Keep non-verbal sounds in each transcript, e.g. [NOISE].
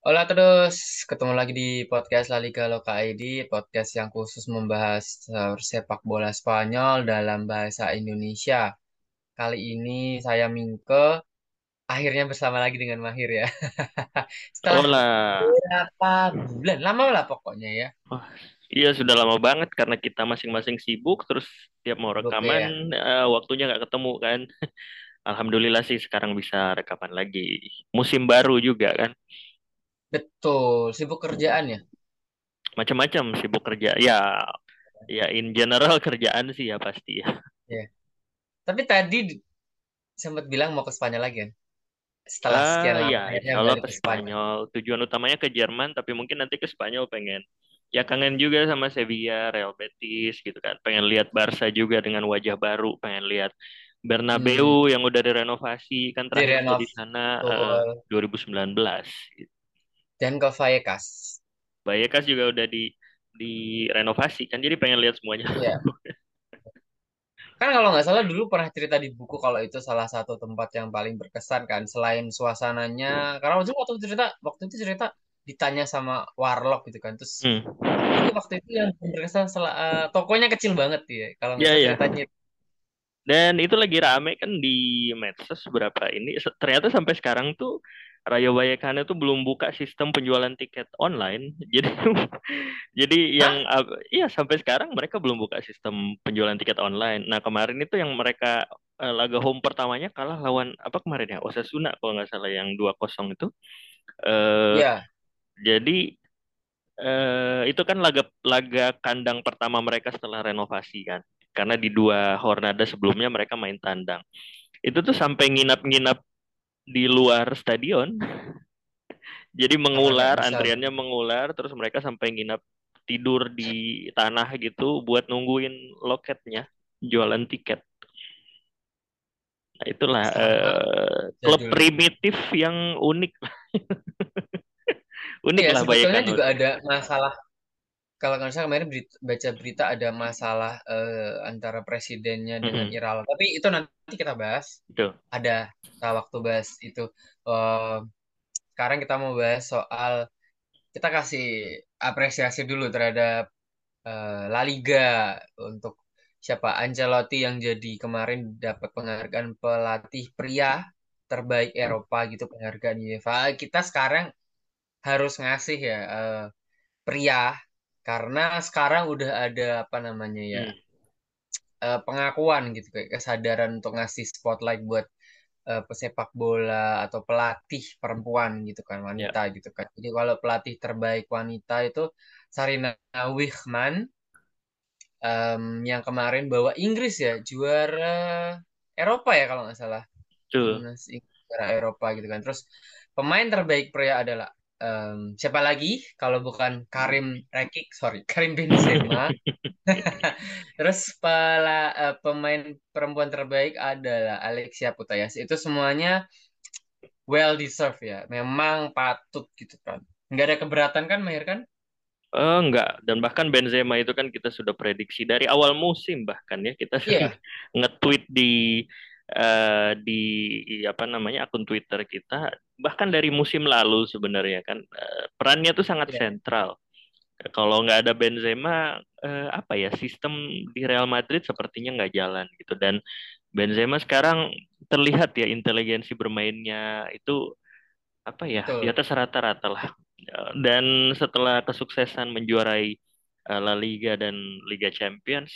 Hola terus, ketemu lagi di podcast La Liga Loka ID, podcast yang khusus membahas sepak bola Spanyol dalam bahasa Indonesia. Kali ini saya Mingke, akhirnya bersama lagi dengan Mahir ya. [LAUGHS] Setelah Hola. berapa bulan, lama lah pokoknya ya. Wah, iya sudah lama banget karena kita masing-masing sibuk, terus tiap mau Oke rekaman ya, eh, waktunya nggak ketemu kan. [LAUGHS] Alhamdulillah sih sekarang bisa rekaman lagi. Musim baru juga kan, betul, sibuk kerjaan ya. macam-macam sibuk kerja. Ya, ya in general kerjaan sih ya pasti ya. Ya. Tapi tadi sempat bilang mau ke Spanyol lagi kan? Setelah Ah sekian ya, lama Allah balik ke ke Spanyol. Spanyol. Tujuan utamanya ke Jerman, tapi mungkin nanti ke Spanyol pengen. Ya kangen juga sama Sevilla, Real Betis gitu kan. Pengen lihat Barca juga dengan wajah baru. Pengen lihat Bernabeu Hmm, yang udah direnovasi. Kan terakhir di sana eh, betul. 2019. Dan ke Vallecas. Vallecas juga udah di direnovasi kan. Jadi pengen lihat semuanya. Iya. Kan kalau nggak salah dulu pernah cerita di buku kalau itu salah satu tempat yang paling berkesan kan selain suasananya. Karena waktu itu waktu itu cerita waktu itu cerita ditanya sama Warlock gitu kan. Terus Hmm. ini waktu itu yang berkesan sel- eh, tokonya kecil banget ya. Kalau nggak Ya salah ya. ceritanya. Dan itu lagi rame kan di medsos berapa ini. Ternyata sampai sekarang tuh Rayo Vallecano tuh belum buka sistem penjualan tiket online. [LAUGHS] Jadi jadi yang iya sampai sekarang mereka belum buka sistem penjualan tiket online. Nah, kemarin itu yang mereka eh, laga home pertamanya kalah lawan apa kemarin ya? Osasuna kalau nggak salah yang dua kosong itu. Eh Ya, jadi eh, itu kan laga laga kandang pertama mereka setelah renovasi kan. Karena di dua Hornada sebelumnya mereka main tandang. Itu tuh sampai nginap-nginap di luar stadion. Jadi mengular, antriannya mengular, terus mereka sampai nginap tidur di tanah gitu buat nungguin loketnya, jualan tiket. Nah, itulah Sama eh, klub jadul. primitif yang unik, [LAUGHS] unik Iya, lah sebetulnya juga ada masalah. Kalau nggak salah kemarin berita- baca berita ada masalah eh, antara presidennya dengan Mm-mm, Iral. Tapi itu nanti kita bahas. Betul. Ada kita waktu bahas itu. Eh, Sekarang kita mau bahas soal kita kasih apresiasi dulu terhadap eh, La Liga untuk siapa Ancelotti yang jadi kemarin dapat penghargaan pelatih pria terbaik Eropa gitu penghargaan UEFA. Kita sekarang harus ngasih ya eh, pria karena sekarang udah ada apa namanya ya Hmm, eh, pengakuan gitu kayak kesadaran untuk ngasih spotlight buat eh, pesepak bola atau pelatih perempuan gitu kan ya, wanita gitu kan. Jadi kalau pelatih terbaik wanita itu Sarina Wiegman em, yang kemarin bawa Inggris ya juara Eropa ya kalau nggak salah juara Eropa gitu kan. Terus pemain terbaik pria adalah em, siapa lagi kalau bukan Karim Rekik sorry [LAUGHS] Karim Benzema. [LAUGHS] Terus pela, eh, pemain perempuan terbaik adalah Alexia Putellas. Itu semuanya well deserved ya. Memang patut gitu kan. Nggak ada keberatan kan, Mahir kan? Eh, enggak, dan bahkan Benzema itu kan kita sudah prediksi dari awal musim bahkan ya kita Iya, [LAUGHS] nge-tweet di eh, di apa namanya akun Twitter kita bahkan dari musim lalu sebenarnya kan eh, perannya tuh sangat iya, sentral. Kalau nggak ada Benzema eh, apa ya sistem di Real Madrid sepertinya nggak jalan gitu dan Benzema sekarang terlihat ya inteligensi bermainnya itu apa ya di betul. atas rata-rata lah. Ya, Dan setelah kesuksesan menjuarai eh, La Liga dan Liga Champions,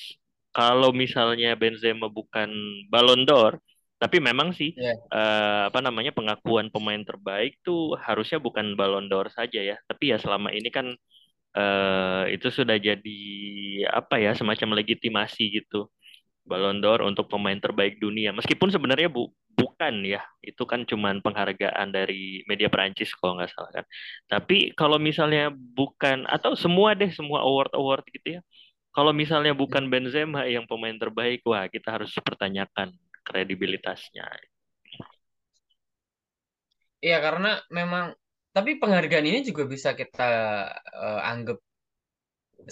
kalau misalnya Benzema bukan Ballon d'Or, tapi memang sih Iya, eh, apa namanya pengakuan pemain terbaik tuh harusnya bukan Ballon d'Or saja ya, tapi ya selama ini kan eh, itu sudah jadi apa ya semacam legitimasi gitu. Ballon d'Or untuk pemain terbaik dunia. Meskipun sebenarnya bu bukan ya, itu kan cuman penghargaan dari media Perancis kalau nggak salah kan. Tapi kalau misalnya bukan atau semua deh semua award-award gitu ya. Kalau misalnya bukan Benzema yang pemain terbaik, wah kita harus pertanyakan kredibilitasnya. iya karena memang tapi penghargaan ini juga bisa kita eh, anggap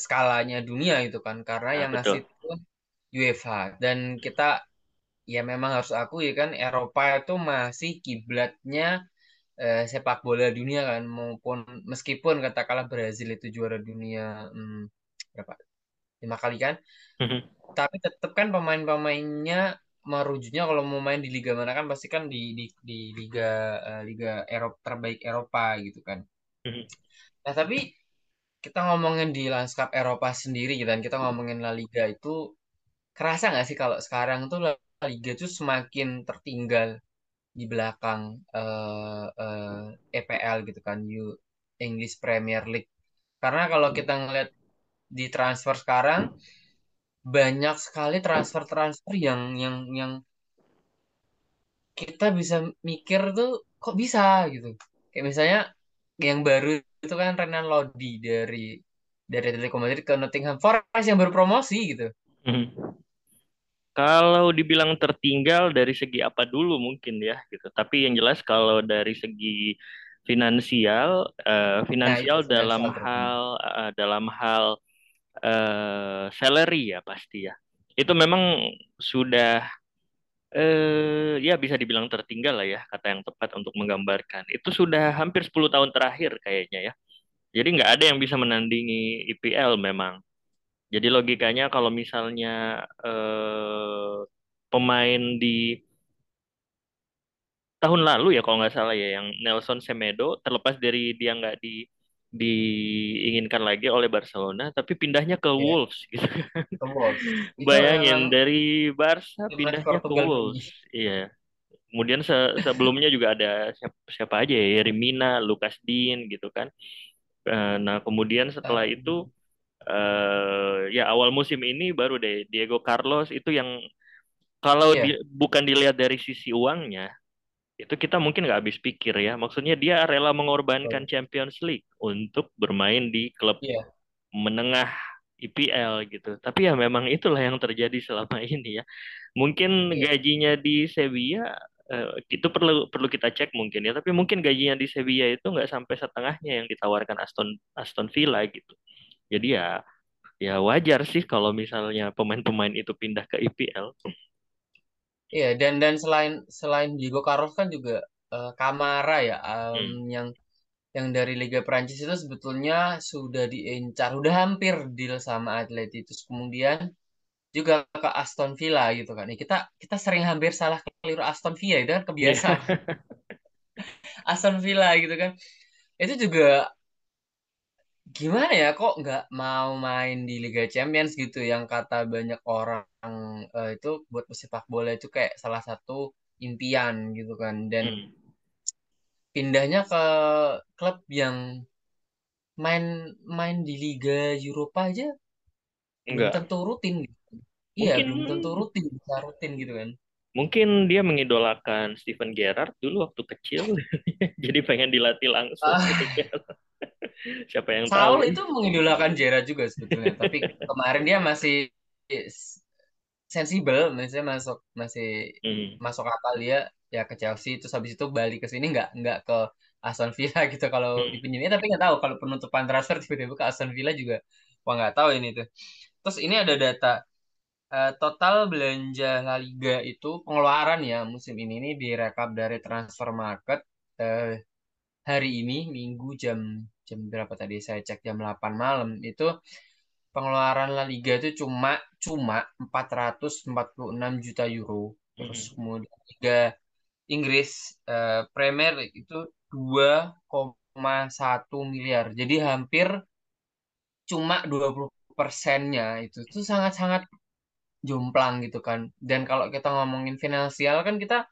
skalanya dunia itu kan karena Nah, yang ngasih betul. itu UEFA dan kita ya memang harus akui kan Eropa itu masih kiblatnya eh, sepak bola dunia kan maupun meskipun katakanlah Brazil itu juara dunia hmm, berapa lima kali kan tapi tetap kan pemain-pemainnya merujuknya kalau mau main di liga mana kan pasti kan di di, di liga eh, liga Eropa terbaik Eropa gitu kan. Nah tapi kita ngomongin di lanskap Eropa sendiri gitu kan kita ngomongin La Liga itu kerasa nggak sih kalau sekarang tuh La Liga tuh semakin tertinggal di belakang eh, eh, EPL gitu kan, You English Premier League. Karena kalau kita ngeliat di transfer sekarang banyak sekali transfer-transfer yang yang yang kita bisa mikir tuh kok bisa gitu. Kayak misalnya yang baru itu kan Renan Lodi dari dari Atletico Madrid ke Nottingham Forest yang baru promosi gitu. Kalau dibilang tertinggal dari segi apa dulu mungkin ya gitu. Tapi yang jelas kalau dari segi finansial, uh, finansial nah, dalam hal uh, dalam hal uh, salary ya pasti ya. Itu memang sudah uh, ya bisa dibilang tertinggal lah ya kata yang tepat untuk menggambarkan. Itu sudah hampir 10 tahun terakhir kayaknya ya. Jadi nggak ada yang bisa menandingi IPL memang. Jadi logikanya kalau misalnya eh, pemain di tahun lalu ya kalau nggak salah ya yang Nelson Semedo terlepas dari dia nggak di diinginkan lagi oleh Barcelona tapi pindahnya ke yeah. Wolves gitu kan. Ke Wolves. [LAUGHS] Bayangin dari Barca pindahnya ke Wolves. Iya. Kemudian se sebelumnya juga ada siapa, siapa aja ya, Rimina, Lucas Dean gitu kan. Eh, nah, kemudian setelah itu uh, ya awal musim ini baru deh Diego Carlos itu yang kalau yeah. di, bukan dilihat dari sisi uangnya itu kita mungkin nggak habis pikir ya maksudnya dia rela mengorbankan. Champions League untuk bermain di klub yeah. menengah IPL gitu tapi ya memang itulah yang terjadi selama [LAUGHS] ini ya mungkin yeah. gajinya di Sevilla uh, itu perlu perlu kita cek mungkin ya tapi mungkin gajinya di Sevilla itu nggak sampai setengahnya yang ditawarkan Aston Aston Villa gitu jadi ya ya wajar sih kalau misalnya pemain-pemain itu pindah ke IPL. Iya dan dan selain selain Diego Carlos kan juga uh, Kamara ya um, hmm. yang yang dari Liga Prancis itu sebetulnya sudah diincar, udah hampir deal sama Atletico. Kemudian juga ke Aston Villa gitu kan. Ya, kita kita sering hampir salah keliru Aston Villa itu kan kebiasaan. [LAUGHS] Aston Villa gitu kan. Itu juga gimana ya kok nggak mau main di Liga Champions gitu yang kata banyak orang uh, itu buat pesepak bola itu kayak salah satu impian gitu kan dan hmm. pindahnya ke klub yang main main di Liga Eropa aja Enggak. belum tentu rutin gitu. Iya, belum tentu rutin bisa rutin gitu kan. Mungkin dia mengidolakan Steven Gerrard dulu waktu kecil, [LAUGHS] jadi pengen dilatih langsung uh, gitu kan. [LAUGHS] Siapa yang Saul tahu? itu mengidolakan Jera juga sebetulnya, tapi [LAUGHS] kemarin dia masih sensibel, misalnya masuk masih hmm. masuk akal dia ya ke Chelsea terus habis itu balik ke sini nggak nggak ke Aston Villa [LAUGHS] gitu kalau hmm. dipinjamnya tapi nggak tahu kalau penutupan transfer tiba-tiba ke Aston Villa juga wah nggak tahu ini tuh. Terus ini ada data uh, total belanja La Liga itu pengeluaran ya musim ini ini direkap dari transfer market uh, hari ini Minggu jam jam berapa tadi saya cek jam 8 malam itu pengeluaran La Liga itu cuma cuma 446 juta euro. Terus hmm. kemudian Liga Inggris uh, Premier League itu 2,1 miliar. Jadi hampir cuma 20 persennya itu itu sangat-sangat jomplang gitu kan. Dan kalau kita ngomongin finansial kan kita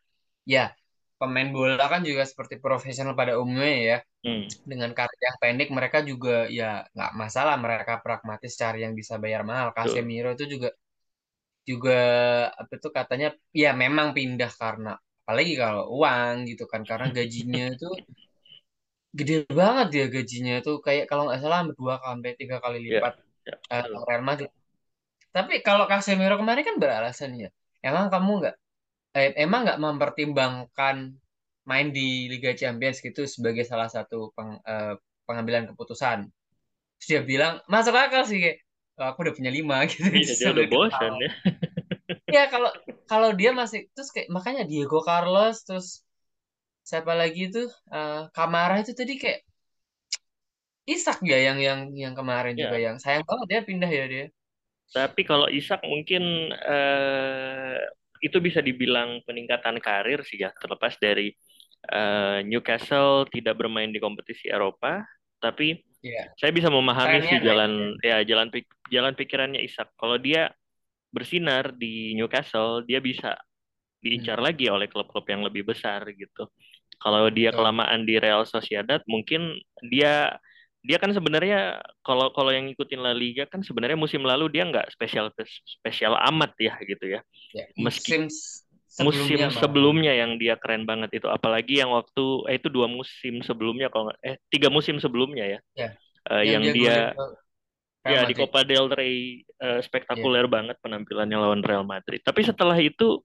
ya pemain bola kan juga seperti profesional pada umumnya ya. Hmm. Dengan karir yang pendek mereka juga ya nggak masalah mereka pragmatis cari yang bisa bayar mahal. Casemiro itu juga juga apa itu katanya ya memang pindah karena apalagi kalau uang gitu kan karena gajinya [LAUGHS] itu gede banget ya gajinya itu kayak kalau nggak salah dua sampai tiga kali ya, lipat yeah, yeah. uh, Real Madrid. Tapi kalau Casemiro kemarin kan beralasan ya, emang kamu nggak eh, emang nggak mempertimbangkan main di Liga Champions gitu sebagai salah satu peng, eh, pengambilan keputusan. Terus dia bilang masuk akal sih kayak oh, aku udah punya lima [LAUGHS] gitu. Iya, dia udah bosan ya. [LAUGHS] ya kalau kalau dia masih terus kayak makanya Diego Carlos terus siapa lagi itu eh Kamara itu tadi kayak Isak ya yang yang yang kemarin juga Ya, yang sayang banget dia pindah ya dia. tapi kalau Isak mungkin eh, itu bisa dibilang peningkatan karir sih ya, terlepas dari eh, Newcastle tidak bermain di kompetisi Eropa, tapi Iya, saya bisa memahami trennya sih jalan ya. ya jalan pik- jalan pikirannya Isak. Kalau dia bersinar di Newcastle, dia bisa Hmm, diincar lagi oleh klub-klub yang lebih besar gitu. Kalau dia betul. kelamaan di Real Sociedad, mungkin dia dia kan sebenarnya kalau kalau yang ngikutin La Liga kan sebenarnya musim lalu dia nggak spesial spesial amat ya gitu ya. Ya, Meski sebelumnya musim ya. sebelumnya yang dia keren banget itu, apalagi yang waktu eh itu dua musim sebelumnya kalau eh tiga musim sebelumnya ya, Ya, eh, yang yang dia dia ya di. Copa del Rey eh, Ya, spektakuler banget penampilannya lawan Real Madrid. Tapi setelah itu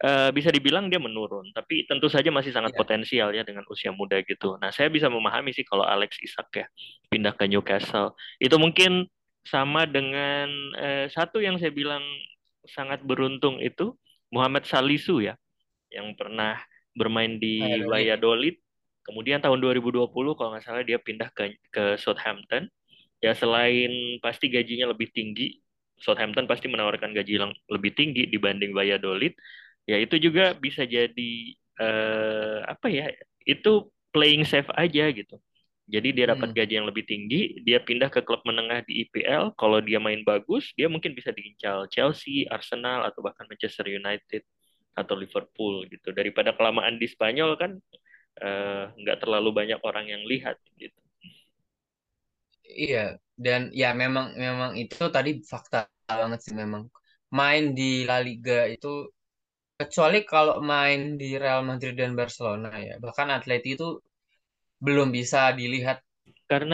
eh, bisa dibilang dia menurun, tapi tentu saja masih sangat iya. potensial ya dengan usia muda gitu. Nah, saya bisa memahami sih kalau Alex Isak ya pindah ke Newcastle. Itu mungkin sama dengan eh, satu yang saya bilang sangat beruntung itu Muhammad Salisu ya, yang pernah bermain di Valladolid. Valladolid. Kemudian tahun 2020 kalau nggak salah dia pindah ke ke Southampton. Ya selain pasti gajinya lebih tinggi, Southampton pasti menawarkan gaji yang lebih tinggi dibanding Valladolid. Ya itu juga bisa jadi eh, apa ya? Itu playing safe aja gitu. Jadi dia dapat Hmm, gaji yang lebih tinggi, dia pindah ke klub menengah di IPL. Kalau dia main bagus, dia mungkin bisa diincar Chelsea, Arsenal, atau bahkan Manchester United atau Liverpool gitu. Daripada kelamaan di Spanyol kan eh, nggak terlalu banyak orang yang lihat gitu. iya. Dan ya memang memang itu tadi fakta banget sih memang. Main di La Liga itu kecuali kalau main di Real Madrid dan Barcelona ya. Bahkan Atleti itu belum bisa dilihat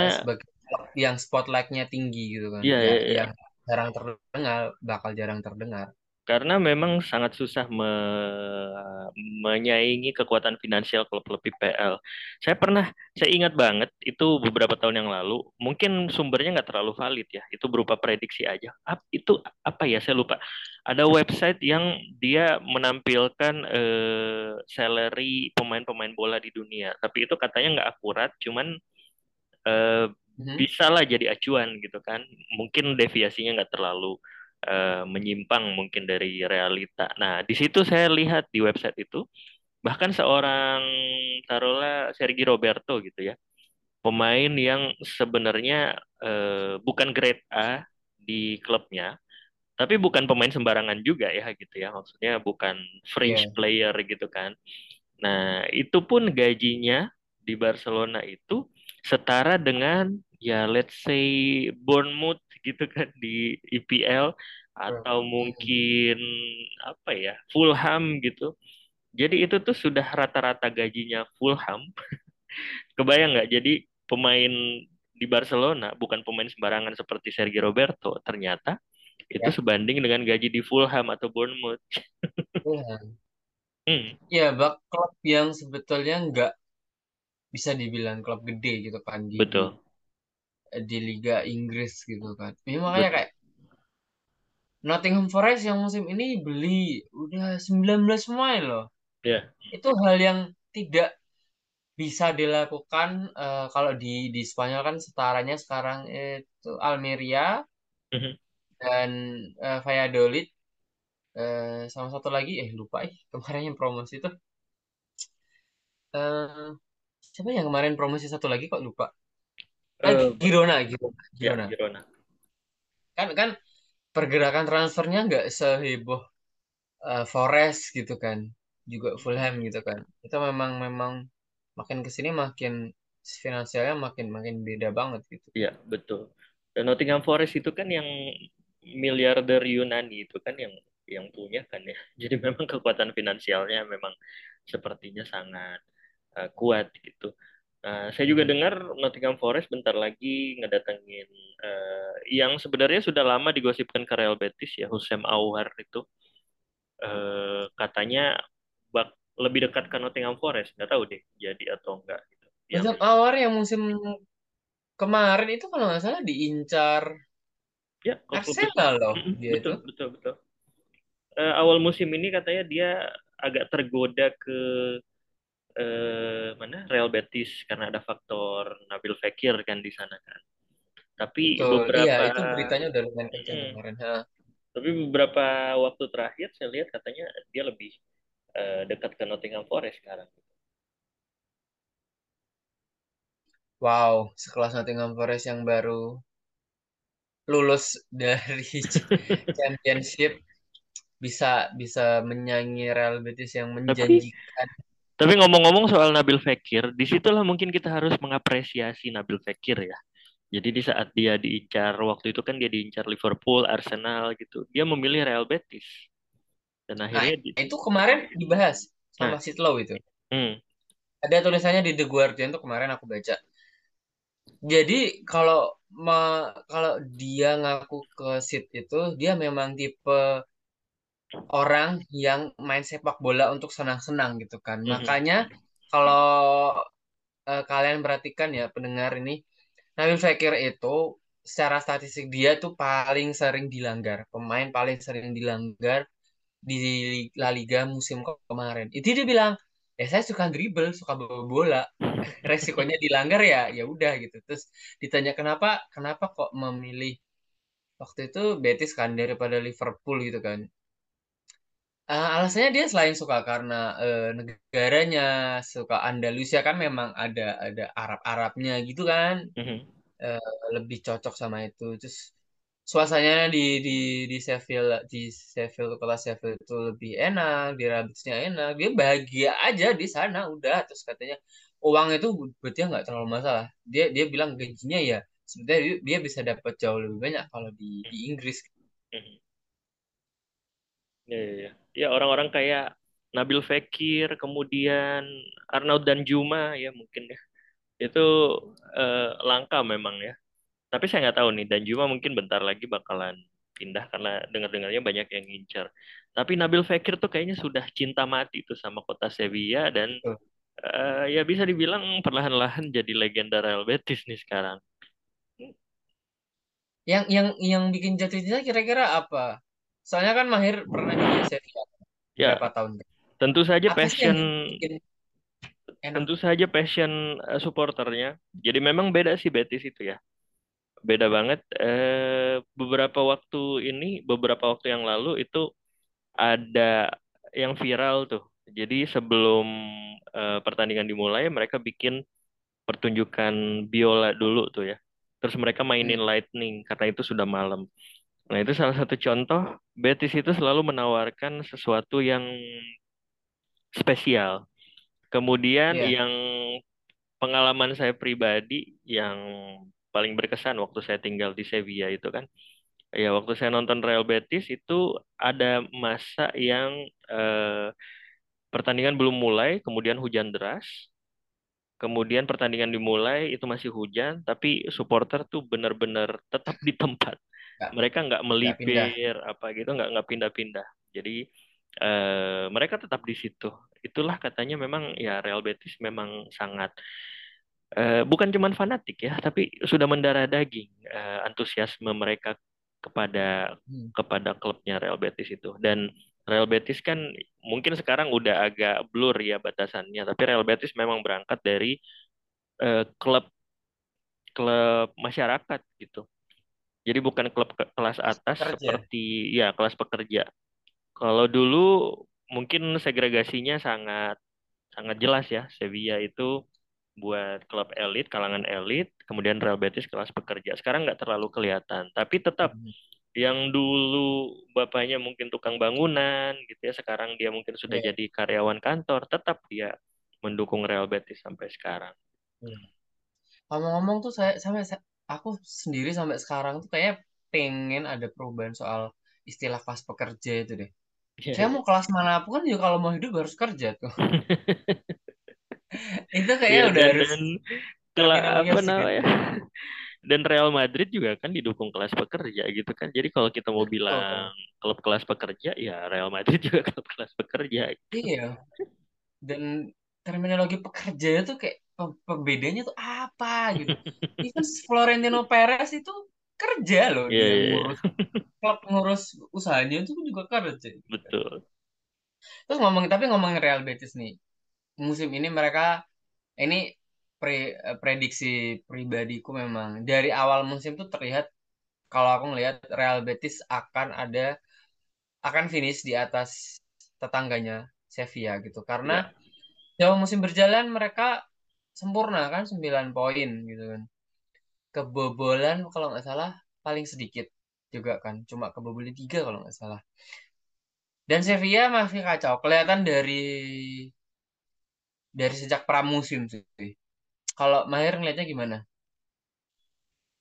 eh, Karena sebagai klub yang spotlightnya tinggi gitu kan. ya, Ya, ya, yang ya. jarang terdengar, bakal jarang terdengar. Karena memang sangat susah me- menyaingi kekuatan finansial klub-klub IPL. Saya pernah, saya ingat banget itu beberapa tahun yang lalu. Mungkin sumbernya nggak terlalu valid ya. Itu berupa prediksi aja. Ap- itu apa ya? Saya lupa. Ada website yang dia menampilkan eh, salary pemain-pemain bola di dunia. Tapi itu katanya nggak akurat. Cuman eh, Mhm. bisa lah jadi acuan gitu kan. Mungkin deviasinya nggak terlalu eh, menyimpang mungkin dari realita. Nah, di situ saya lihat di website itu bahkan seorang taruhlah Sergi Roberto gitu ya, pemain yang sebenarnya eh, bukan grade A di klubnya, tapi bukan pemain sembarangan juga ya gitu ya. Maksudnya bukan fringe Iya. player gitu kan. Nah, itu pun gajinya di Barcelona itu setara dengan ya let's say Bournemouth gitu kan di EPL atau Hmm. mungkin apa ya Fulham gitu. Jadi itu tuh sudah rata-rata gajinya Fulham. [LAUGHS] Kebayang nggak? Jadi pemain di Barcelona bukan pemain sembarangan seperti Sergio Roberto. Ternyata itu Ya. sebanding dengan gaji di Fulham atau Bournemouth. Fulham. [LAUGHS] Hmm, Ya, bak klub yang sebetulnya nggak bisa dibilang klub gede gitu kan di betul, di Liga Inggris gitu kan. Ini makanya betul. kayak Nottingham Forest yang musim ini beli udah 19 pemain loh. Ya. Itu hal yang tidak bisa dilakukan eh, kalau di di Spanyol kan setaranya sekarang itu Almeria Mhm. dan eh, Valladolid eh, sama satu lagi eh lupa eh [LAUGHS] kemarin yang promosi itu eh siapa yang kemarin promosi satu lagi kok lupa. Eh, Eh, Girona, Girona, ya, Girona. Girona. Kan kan pergerakan transfernya nggak seheboh eh, Forest gitu kan. Juga Fulham gitu kan. Itu memang memang makin ke sini makin finansialnya makin makin beda banget gitu. Iya, betul. Dan Nottingham Forest itu kan yang miliarder Yunani itu kan yang yang punya kan ya. [LAUGHS] Jadi memang kekuatan finansialnya memang sepertinya sangat eh, kuat gitu. Nah, saya juga Hmm. dengar Nottingham Forest bentar lagi ngedatengin eh, yang sebenarnya sudah lama digosipkan ke Real Betis ya, Hussein Aouar itu eh, katanya bak lebih dekat ke Nottingham Forest. Nggak tahu deh jadi atau enggak gitu. Yang Musim awal yang musim kemarin itu kalau nggak salah diincar ya. Arsenal loh dia itu. betul, betul, betul. eh, awal musim ini katanya dia agak tergoda ke eh, mana Real Betis karena ada faktor Nabil Fekir kan di sana kan. Tapi Betul. Iya, beberapa itu beritanya udah lumayan kencang mm, kemarin. Ha. tapi beberapa waktu terakhir saya lihat katanya dia lebih eh, dekat ke Nottingham Forest sekarang. Wow, sekelas Nottingham Forest yang baru lulus dari [LAUGHS] Championship bisa bisa menyanyi Real Betis yang menjanjikan. tapi ngomong-ngomong soal Nabil Fekir, di situlah mungkin kita harus mengapresiasi Nabil Fekir ya. Jadi di saat dia diincar waktu itu kan dia diincar Liverpool, Arsenal gitu. Dia memilih Real Betis dan Nah, akhirnya di, itu kemarin dibahas sama nah, Sitlow itu. hmm, Ada tulisannya di The Guardian tuh kemarin aku baca. Jadi kalau ma- kalau dia ngaku ke Sit itu, dia memang tipe orang yang main sepak bola untuk senang-senang gitu kan. mhm, Makanya kalau eh, kalian perhatikan ya pendengar ini, Nabil Fekir itu secara statistik dia tuh paling sering dilanggar, pemain paling sering dilanggar di La Liga musim ke- kemarin. Itu dia bilang, ya saya suka dribble, suka bawa bola. [LAUGHS] Resikonya dilanggar ya, ya udah gitu. Terus ditanya kenapa, kenapa kok memilih waktu itu Betis kan daripada Liverpool gitu kan. Eh, alasannya dia selain suka karena eh, negaranya suka Andalusia kan memang ada ada Arab-Arabnya gitu kan. Mhm, Eh, lebih cocok sama itu. Terus suasananya di di di Sheffield di Sheffield kota Sheffield itu lebih enak di Rambutnya enak. Dia bahagia aja di sana udah. Terus katanya uang itu buat dia nggak terlalu masalah. Dia dia bilang gajinya ya sebenarnya dia, dia bisa dapat jauh lebih banyak kalau di di Inggris. Mhm. Ya, ya, ya. Ya, orang-orang kayak Nabil Fekir, kemudian Arnaud dan Juma ya mungkin ya. Itu eh, langka memang ya. Tapi saya nggak tahu nih, dan Juma mungkin bentar lagi bakalan pindah karena dengar-dengarnya banyak yang ngincer. Tapi Nabil Fekir tuh kayaknya sudah cinta mati tuh sama kota Sevilla dan eh, ya bisa dibilang perlahan-lahan jadi legenda Real Betis nih sekarang. yang yang yang bikin jatuh cinta kira-kira apa soalnya kan Mahir pernah juga ya Sevilla Ya, berapa tahun tentu saja apa passion tentu saja passion eh, supporternya. Jadi memang beda sih Betis itu ya. Beda banget. Eh, beberapa waktu ini, beberapa waktu yang lalu itu ada yang viral tuh. Jadi sebelum eh, pertandingan dimulai, mereka bikin pertunjukan biola dulu tuh ya. Terus mereka Hmm, mainin Lightning karena itu sudah malam. Nah, itu salah satu contoh Betis itu selalu menawarkan sesuatu yang spesial. Kemudian iya yang pengalaman saya pribadi yang paling berkesan waktu saya tinggal di Sevilla itu kan, ya waktu saya nonton Real Betis itu ada masa yang eh, pertandingan belum mulai, kemudian hujan deras, kemudian pertandingan dimulai itu masih hujan, tapi supporter tuh benar-benar tetap di tempat. Mereka nggak melipir apa gitu, nggak nggak pindah-pindah. Jadi eh, mereka tetap di situ. Itulah katanya memang ya Real Betis memang sangat eh, bukan cuman fanatik ya, tapi sudah mendarah daging eh, antusiasme mereka kepada Hmm, kepada klubnya Real Betis itu. Dan Real Betis kan mungkin sekarang udah agak blur ya batasannya, tapi Real Betis memang berangkat dari eh, klub klub masyarakat gitu. Jadi bukan klub ke- kelas atas kerja seperti ya kelas pekerja. Kalau dulu mungkin segregasinya sangat sangat jelas ya. Sevilla itu buat klub elit, kalangan elit, kemudian Real Betis kelas pekerja. Sekarang nggak terlalu kelihatan, tapi tetap Hmm, yang dulu bapaknya mungkin tukang bangunan gitu ya, sekarang dia mungkin sudah iya jadi karyawan kantor, tetap dia mendukung Real Betis sampai sekarang. iya. ngomong-ngomong tuh saya sampai sa- aku sendiri sampai sekarang tuh kayak pengen ada perubahan soal istilah kelas pekerja itu deh Iya, saya iya. mau kelas mana pun kan juga kalau mau hidup harus kerja tuh [LAUGHS] itu kayaknya udah dan harus dan kela- terminologi apa namanya? Dan Real Madrid juga kan didukung kelas pekerja gitu kan. Jadi kalau kita mau bilang betul klub kelas pekerja, ya Real Madrid [LAUGHS] juga klub kelas pekerja. iya dan terminologi pekerja itu kayak pembedanya tuh apa gitu. Even Florentino Perez itu kerja loh Iya, dia iya, iya. ngurus klub ngurus usahanya itu juga kerja. Betul. Terus ngomongin tapi ngomongin Real Betis nih, musim ini mereka ini pre, eh, prediksi pribadiku memang dari awal musim tuh terlihat kalau aku ngelihat Real Betis akan ada akan finish di atas tetangganya Sevilla gitu karena Ya, jauh musim berjalan mereka sempurna kan 9 poin gitu kan. Kebobolan kalau nggak salah paling sedikit juga kan cuma kebobolan tiga kalau nggak salah. Dan Sevilla masih kacau kelihatan dari dari sejak pramusim sih. Kalau Mahir ngeliatnya gimana?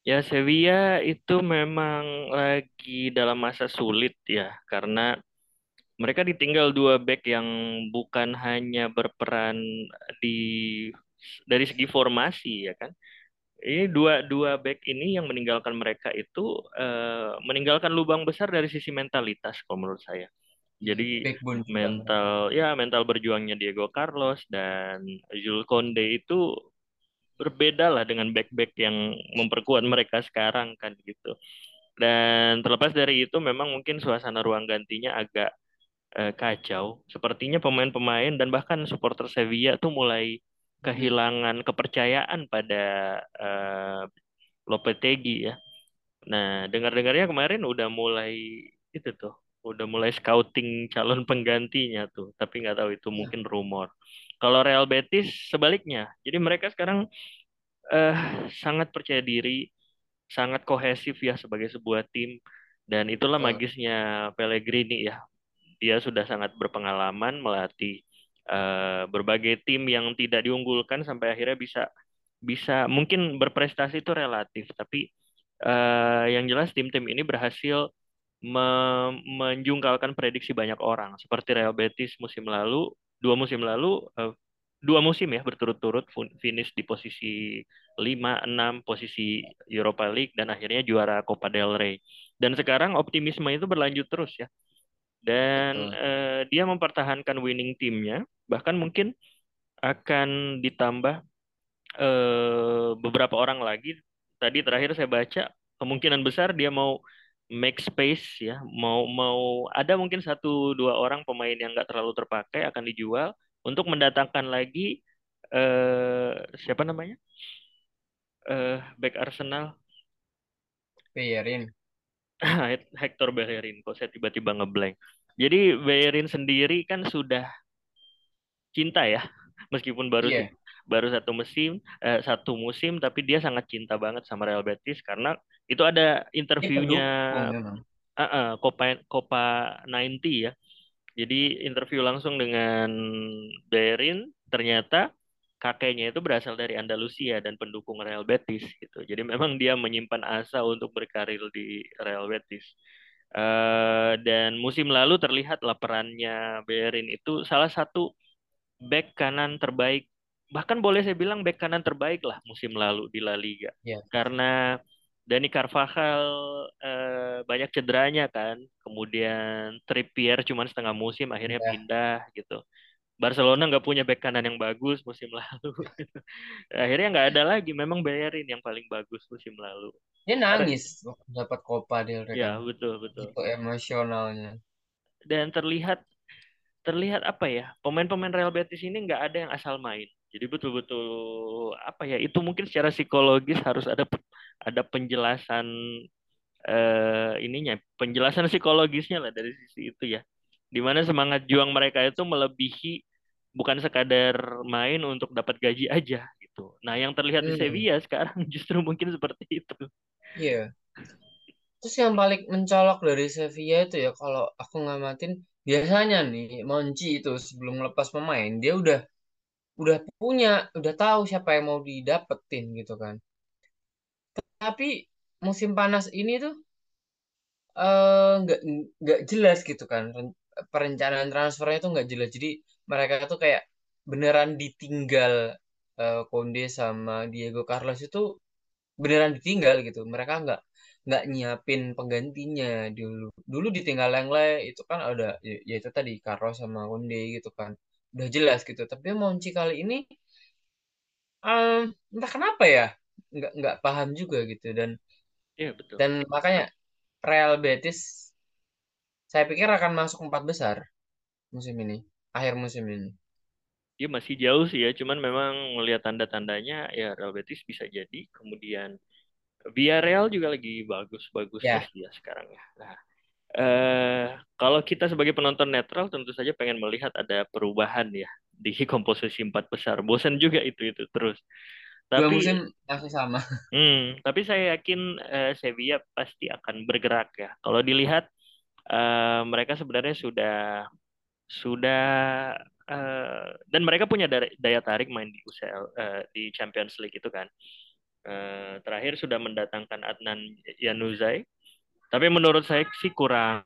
Ya Sevilla itu memang lagi dalam masa sulit ya karena mereka ditinggal dua back yang bukan hanya berperan di dari segi formasi ya kan. Ini dua dua back ini yang meninggalkan mereka itu eh, meninggalkan lubang besar dari sisi mentalitas kalau menurut saya. Jadi backbone juga mental ya mental berjuangnya Diego Carlos dan Jules Kounde itu berbeda lah dengan back-back yang memperkuat mereka sekarang kan gitu. Dan terlepas dari itu memang mungkin suasana ruang gantinya agak eh, kacau. Sepertinya pemain-pemain dan bahkan supporter Sevilla tuh mulai kehilangan kepercayaan pada eh, Lopetegui ya. Nah, dengar-dengarnya kemarin udah mulai itu tuh, udah mulai scouting calon penggantinya tuh. Tapi nggak tahu itu iya, mungkin rumor. Kalau Real Betis sebaliknya. Jadi mereka sekarang eh, sangat percaya diri, sangat kohesif ya sebagai sebuah tim. Dan itulah magisnya Pellegrini ya. Dia sudah sangat berpengalaman melatih eh, berbagai tim yang tidak diunggulkan sampai akhirnya bisa bisa mungkin berprestasi itu relatif, tapi eh, yang jelas tim-tim ini berhasil me- menjungkalkan prediksi banyak orang. Seperti Real Betis musim lalu, dua musim lalu, eh, dua musim ya berturut-turut finish di posisi 5, 6, posisi Europa League dan akhirnya juara Copa del Rey. Dan sekarang optimisme itu berlanjut terus ya dan eh, dia mempertahankan winning timnya bahkan mungkin akan ditambah eh, beberapa orang lagi. Tadi terakhir saya baca kemungkinan besar dia mau make space ya. Mau mau ada mungkin satu dua orang pemain yang nggak terlalu terpakai akan dijual untuk mendatangkan lagi eh, siapa namanya? Eh back Arsenal. Bayarin. [LAUGHS] Hector Bellerin kok saya tiba-tiba ngeblank. Jadi Bellerin sendiri kan sudah cinta ya. [LAUGHS] Meskipun baru se- baru satu musim eh, satu musim tapi dia sangat cinta banget sama Real Betis karena itu ada interviewnya eh, eh, Copa Copa 90 ya. Jadi interview langsung dengan Berin ternyata kakeknya itu berasal dari Andalusia dan pendukung Real Betis gitu. Jadi memang dia menyimpan asa untuk berkarir di Real Betis. Eh, dan musim lalu terlihat lah perannya Berin itu salah satu back kanan terbaik, bahkan boleh saya bilang back kanan terbaik lah musim lalu di La Liga. Iya, Karena Dani Carvajal eh, banyak cederanya kan, kemudian Trippier cuma setengah musim akhirnya iya. pindah gitu. Barcelona nggak punya back kanan yang bagus musim [LAUGHS] lalu. Akhirnya nggak ada lagi, memang bayarin yang paling bagus musim lalu. Dia nangis dapat Copa del Rey. Ya betul betul. Gitu emosionalnya. Dan terlihat terlihat apa ya pemain-pemain Real Betis ini nggak ada yang asal main. Jadi betul-betul apa ya itu mungkin secara psikologis harus ada ada penjelasan eh, ininya penjelasan psikologisnya lah dari sisi itu ya. Di mana semangat juang mereka itu melebihi bukan sekadar main untuk dapat gaji aja gitu. Nah yang terlihat di Hmm, Sevilla sekarang [LAUGHS] justru mungkin seperti itu. Iya. Terus yang paling mencolok dari Sevilla itu ya kalau aku ngamatin biasanya nih Monchi itu sebelum lepas pemain dia udah udah punya udah tahu siapa yang mau didapetin gitu kan. Tapi musim panas ini tuh eh, nggak nggak jelas gitu kan Ren- perencanaan transfernya tuh nggak jelas. Jadi mereka tuh kayak beneran ditinggal eh, Konde sama Diego Carlos itu beneran ditinggal gitu. Mereka nggak nggak nyiapin penggantinya dulu. Dulu ditinggal Lengle itu kan ada ya, ya itu tadi Carlos sama Konde gitu kan. Udah jelas gitu. Tapi Monchi kali ini em, entah kenapa ya nggak nggak paham juga gitu dan Iya betul dan makanya Real Betis saya pikir akan masuk empat besar musim ini akhir musim ini. dia masih jauh sih ya. Cuman memang melihat tanda-tandanya ya Real Betis bisa jadi. Kemudian Villarreal juga lagi bagus-bagusnya Ya, sih ya sekarang ya. Nah, eh kalau kita sebagai penonton netral tentu saja pengen melihat ada perubahan ya di [LAUGHS] komposisi empat besar. Bosan juga itu-itu terus. dua Tapi musim masih sama. [LAUGHS] hmm, tapi saya yakin eh, Sevilla pasti akan bergerak ya. Kalau dilihat eh, mereka sebenarnya sudah sudah eh, dan mereka punya daya, daya tarik main di UCL eh, di Champions League itu kan. Eh, terakhir sudah mendatangkan Adnan Januzaj, tapi menurut saya sih kurang.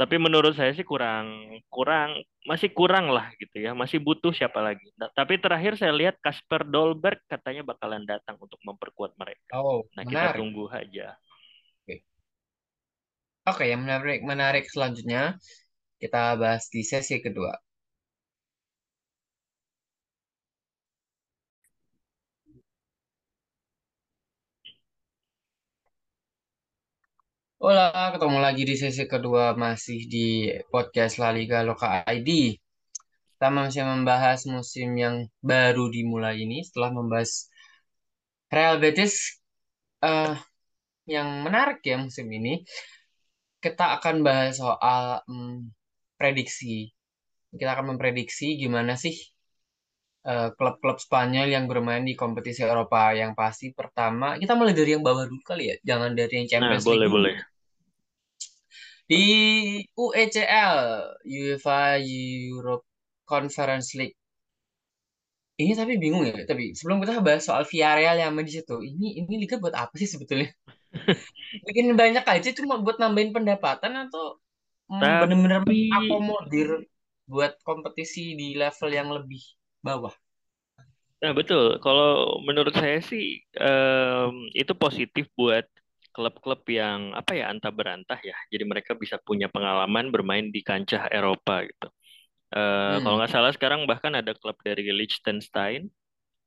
Tapi menurut saya sih kurang, kurang, masih kurang lah gitu ya. Masih butuh siapa lagi. Nah, tapi terakhir saya lihat Kasper Dolberg katanya bakalan datang untuk memperkuat mereka. Oh, Nah, kita menarik. tunggu aja. Oke, Oke, yang menarik menarik selanjutnya kita bahas di sesi kedua. Hola, ketemu lagi di sesi kedua masih di podcast La Liga Loka ID. Kita masih membahas musim yang baru dimulai ini setelah membahas Real Betis eh, yang menarik ya musim ini. Kita akan bahas soal hmm, prediksi. Kita akan memprediksi gimana sih eh, klub-klub Spanyol yang bermain di kompetisi Eropa. Yang pasti pertama, kita mulai dari yang bawah dulu kali ya. Jangan dari yang Nah, Champions League boleh, dulu. boleh. Di UECL, UEFA Europe Conference League. Ini tapi bingung ya. Tapi sebelum kita bahas soal Villarreal yang main di situ, ini ini liga buat apa sih sebetulnya? [LAUGHS] Bikin banyak aja cuma buat nambahin pendapatan atau mm, Tapi, mengakomodir buat kompetisi di level yang lebih bawah. nah betul. Kalau menurut saya sih em, itu positif buat klub-klub yang apa ya antah berantah ya. Jadi mereka bisa punya pengalaman bermain di kancah Eropa gitu. Kalau Hmm. nggak salah sekarang bahkan ada klub dari Liechtenstein,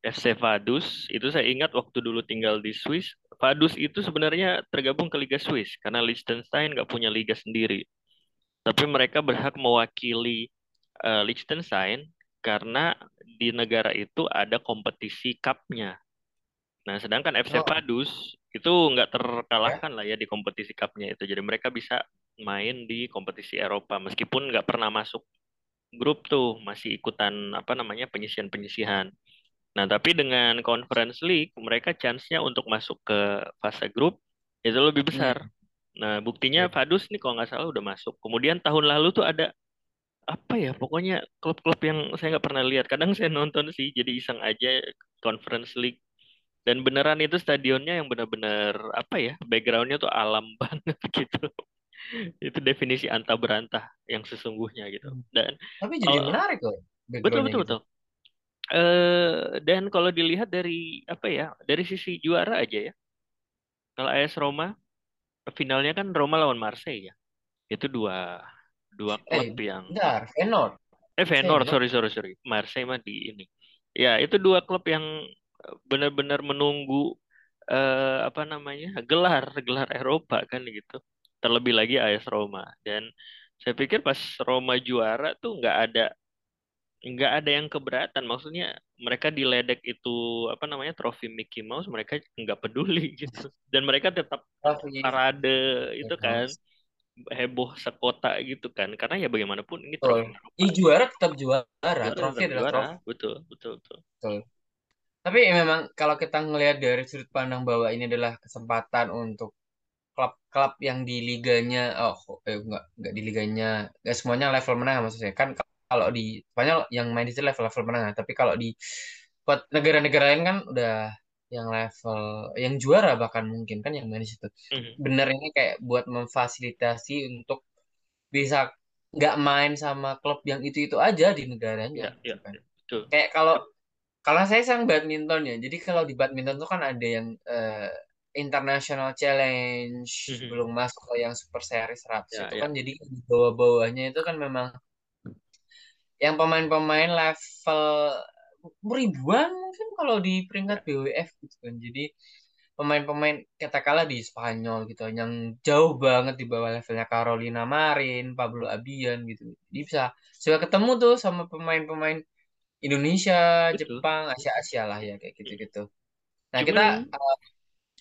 FC Vaduz. Itu saya ingat waktu dulu tinggal di Swiss. Vaduz itu sebenarnya tergabung ke Liga Swiss karena Liechtenstein nggak punya liga sendiri. Tapi mereka berhak mewakili eh, Liechtenstein karena di negara itu ada kompetisi cupnya. Nah, sedangkan FC Oh, Vaduz itu nggak terkalahkan lah ya di kompetisi cupnya itu. Jadi mereka bisa main di kompetisi Eropa meskipun nggak pernah masuk grup tuh masih ikutan apa namanya penyisihan-penyisihan. Nah, tapi dengan Conference League mereka chance-nya untuk masuk ke fase grup itu lebih besar. Hmm. Nah, buktinya Oke. Vaduz nih kalau nggak salah udah masuk. Kemudian tahun lalu tuh ada apa ya, pokoknya klub-klub yang saya nggak pernah lihat. Kadang saya nonton sih, jadi iseng aja Conference League. Dan beneran itu stadionnya yang benar-benar apa ya, backgroundnya tuh alam [LAUGHS] banget gitu. Itu definisi antah berantah yang sesungguhnya gitu. Hmm. Dan Tapi jadi kalau menarik loh betul betul gitu. betul. Eh dan kalau dilihat dari apa ya, dari sisi juara aja ya. Kalau AS Roma finalnya kan Roma lawan Marseille ya. Itu dua dua klub Eh, yang bentar, Feyenoord. eh Feyenoord sorry sorry sorry Marseille mah di ini. Ya itu dua klub yang eh, benar-benar menunggu eh, apa namanya gelar gelar Eropa kan gitu. Terlebih lagi AS Roma dan saya pikir pas Roma juara tuh nggak ada nggak ada yang keberatan. Maksudnya mereka diledek itu apa namanya trofi Mickey Mouse mereka nggak peduli [LAUGHS] gitu dan mereka tetap parade itu kan heboh sekota gitu kan karena ya bagaimanapun ini trofi Eropa Ih, juara tetap juara. juara Trofi tetap adalah juara trofi. betul betul betul Betul. Tapi memang kalau kita ngelihat dari sudut pandang bahwa ini adalah kesempatan untuk klub-klub yang di liganya, oh eh, enggak, enggak di liganya, enggak semuanya level menengah maksudnya. Kan kalau di Spanyol yang main di situ level-level menengah, tapi kalau di buat negara-negara lain kan udah yang level, yang juara bahkan mungkin kan yang main di situ. Mhm. Bener ini kayak buat memfasilitasi untuk bisa nggak main sama klub yang itu-itu aja di negaranya ya gitu ya kan. ya, betul Kayak kalau kalau saya sang badminton ya. Jadi kalau di badminton tuh kan ada yang eh, International Challenge Mhm. belum masuk ke yang Super Series 100 ya itu ya kan jadi di bawah-bawahnya itu kan memang yang pemain-pemain level ribuan mungkin kalau di peringkat ya BWF gitu kan. Jadi pemain-pemain katakanlah di Spanyol gitu yang jauh banget di bawah levelnya Carolina Marin, Pablo Abian gitu. Dia bisa suka ketemu tuh sama pemain-pemain Indonesia, betul. Jepang, Asia-Asia lah ya kayak gitu-gitu. Nah, kita Cuman uh,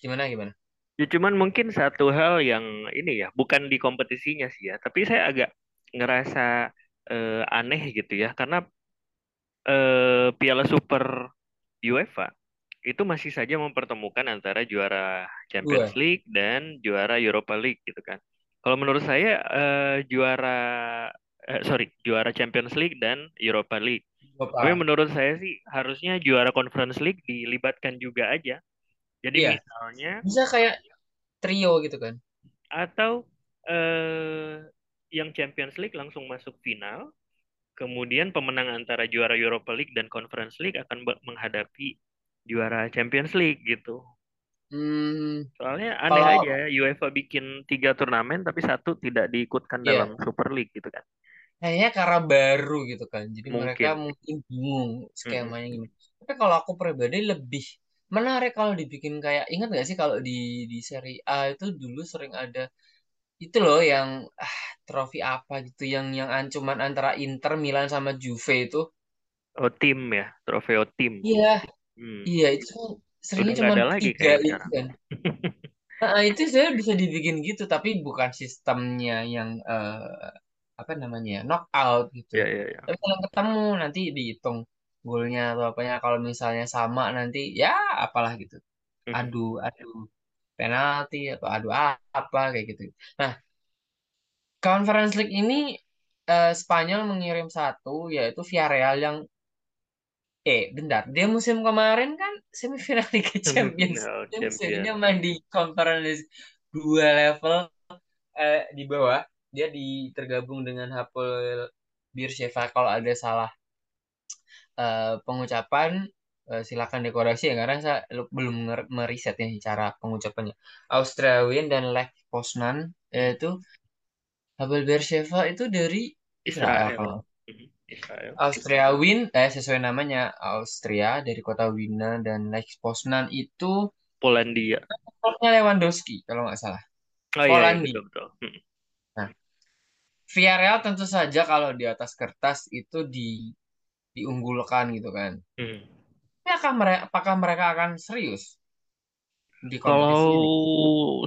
gimana gimana? Ya cuman mungkin satu hal yang ini ya, bukan di kompetisinya sih ya, tapi saya agak ngerasa eh, aneh gitu ya, karena eh, Piala Super UEFA itu masih saja mempertemukan antara juara Champions. League dan juara Europa League gitu kan. Kalau menurut saya eh, juara eh, sorry juara Champions League dan Europa League. Tapi Bapak. menurut saya sih harusnya juara Conference League dilibatkan juga aja. Jadi Iya, misalnya bisa kayak trio gitu kan. atau eh, yang Champions League langsung masuk final, kemudian pemenang antara juara Europa League dan Conference League akan menghadapi juara Champions League gitu. Hmm, Soalnya aneh kalau aja UEFA bikin tiga turnamen tapi satu tidak diikutkan dalam ya Super League gitu kan. Kayaknya karena baru gitu kan. Jadi mereka Mungkin. bingung Mm-mm. skemanya gimana. Tapi kalau aku pribadi lebih menarik kalau dibikin kayak ingat nggak sih kalau di di Serie A itu dulu sering ada itu loh yang ah, trofi apa gitu yang yang ancuman antara Inter, Milan sama Juve itu. Oh tim ya, trofeo tim. Iya, Hmm. iya itu kan seringnya cuma lagi tiga kayak itu sekarang. kan. [LAUGHS] Nah, itu saya bisa dibikin gitu, tapi bukan sistemnya yang eh, apa namanya ya, knockout gitu. Ya ya ya. Tapi kalau ketemu nanti dihitung golnya atau apanya. Kalau misalnya sama nanti ya apalah gitu. Mhm. Adu adu penalti atau adu apa kayak gitu. Nah, Conference League ini eh, Spanyol mengirim satu yaitu Villarreal yang eh bentar dia musim kemarin kan semifinal Liga Champions. Semifinal Dia Champion. main di Conference dua level eh, di bawah dia di tergabung dengan Hapoel Beersheva kalau ada salah eh, pengucapan eh, silakan dekorasi ya karena saya lu- belum meriset ya cara pengucapannya Austria Wien dan Lech Poznan yaitu Hapoel Beersheva itu dari Israel Israel. Mhm. Israel. Austria Wien eh sesuai namanya Austria dari kota Wina dan Lech Poznan itu Polandia. klubnya Lewandowski kalau nggak salah Oh iya, iya Polandia betul betul. Mhm. Villarreal tentu saja kalau di atas kertas itu di diunggulkan gitu kan. Mhm. Tapi akan mereka, apakah mereka akan serius di kompetisi Kalau ini?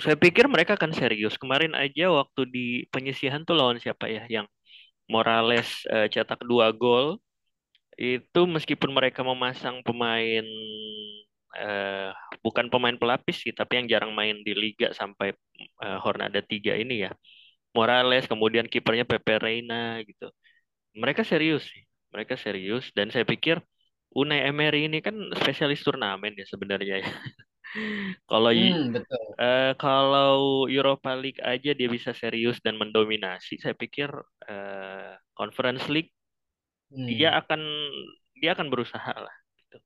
saya pikir mereka akan serius. Kemarin aja waktu di penyisihan tuh lawan siapa ya? Yang Morales eh, cetak dua gol. Itu meskipun mereka memasang pemain eh, bukan pemain pelapis sih, tapi yang jarang main di liga sampai eh, Hornada 3 ini ya. Morales, kemudian kipernya Pepe Reina gitu. Mereka serius sih. Mereka serius dan saya pikir Unai Emery ini kan spesialis turnamen ya sebenarnya ya. [LAUGHS] Kalau Hmm, betul. eh, kalau Europa League aja dia bisa serius dan mendominasi, saya pikir eh, Conference League dia Hmm, akan dia akan berusaha lah. gitu.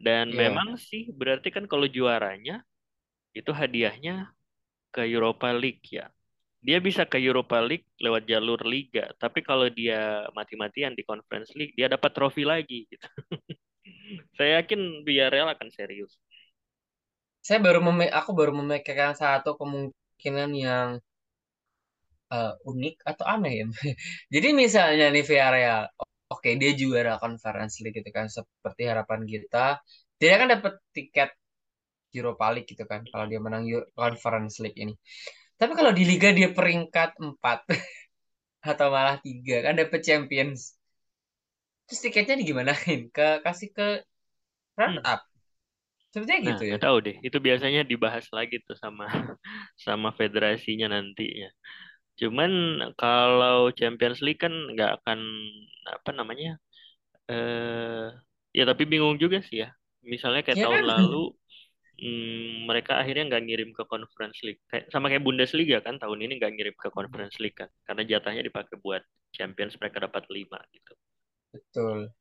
Dan ya. memang sih berarti kan kalau juaranya itu hadiahnya ke Europa League ya. Dia bisa ke Europa League lewat jalur liga, tapi kalau dia mati-matian di Conference League, dia dapat trofi lagi gitu. [LAUGHS] Saya yakin Villarreal akan serius. Saya baru memi- aku baru memikirkan satu kemungkinan yang eh, unik atau aneh ya. [LAUGHS] Jadi misalnya nih Villarreal, oke dia juara Conference League gitu kan, seperti harapan kita. Dia kan dapat tiket Europa League gitu kan, kalau dia menang Conference League ini. Tapi kalau di Liga dia peringkat 4 [LAUGHS] atau malah tiga kan dapat Champions. Terus tiketnya digimanain? Ke kasih ke runner Hmm. up. Sepertinya Nah, gitu ya. tahu deh. Itu biasanya dibahas lagi tuh sama [LAUGHS] sama federasinya nantinya. Cuman kalau Champions League kan nggak akan apa namanya? Eh, ya tapi bingung juga sih ya. Misalnya kayak Ya tahun kan? lalu hmm, mereka akhirnya nggak ngirim ke Conference League. Kayak, sama kayak Bundesliga kan tahun ini nggak ngirim ke Conference League kan. Karena jatahnya dipakai buat Champions mereka dapat lima gitu. Betul.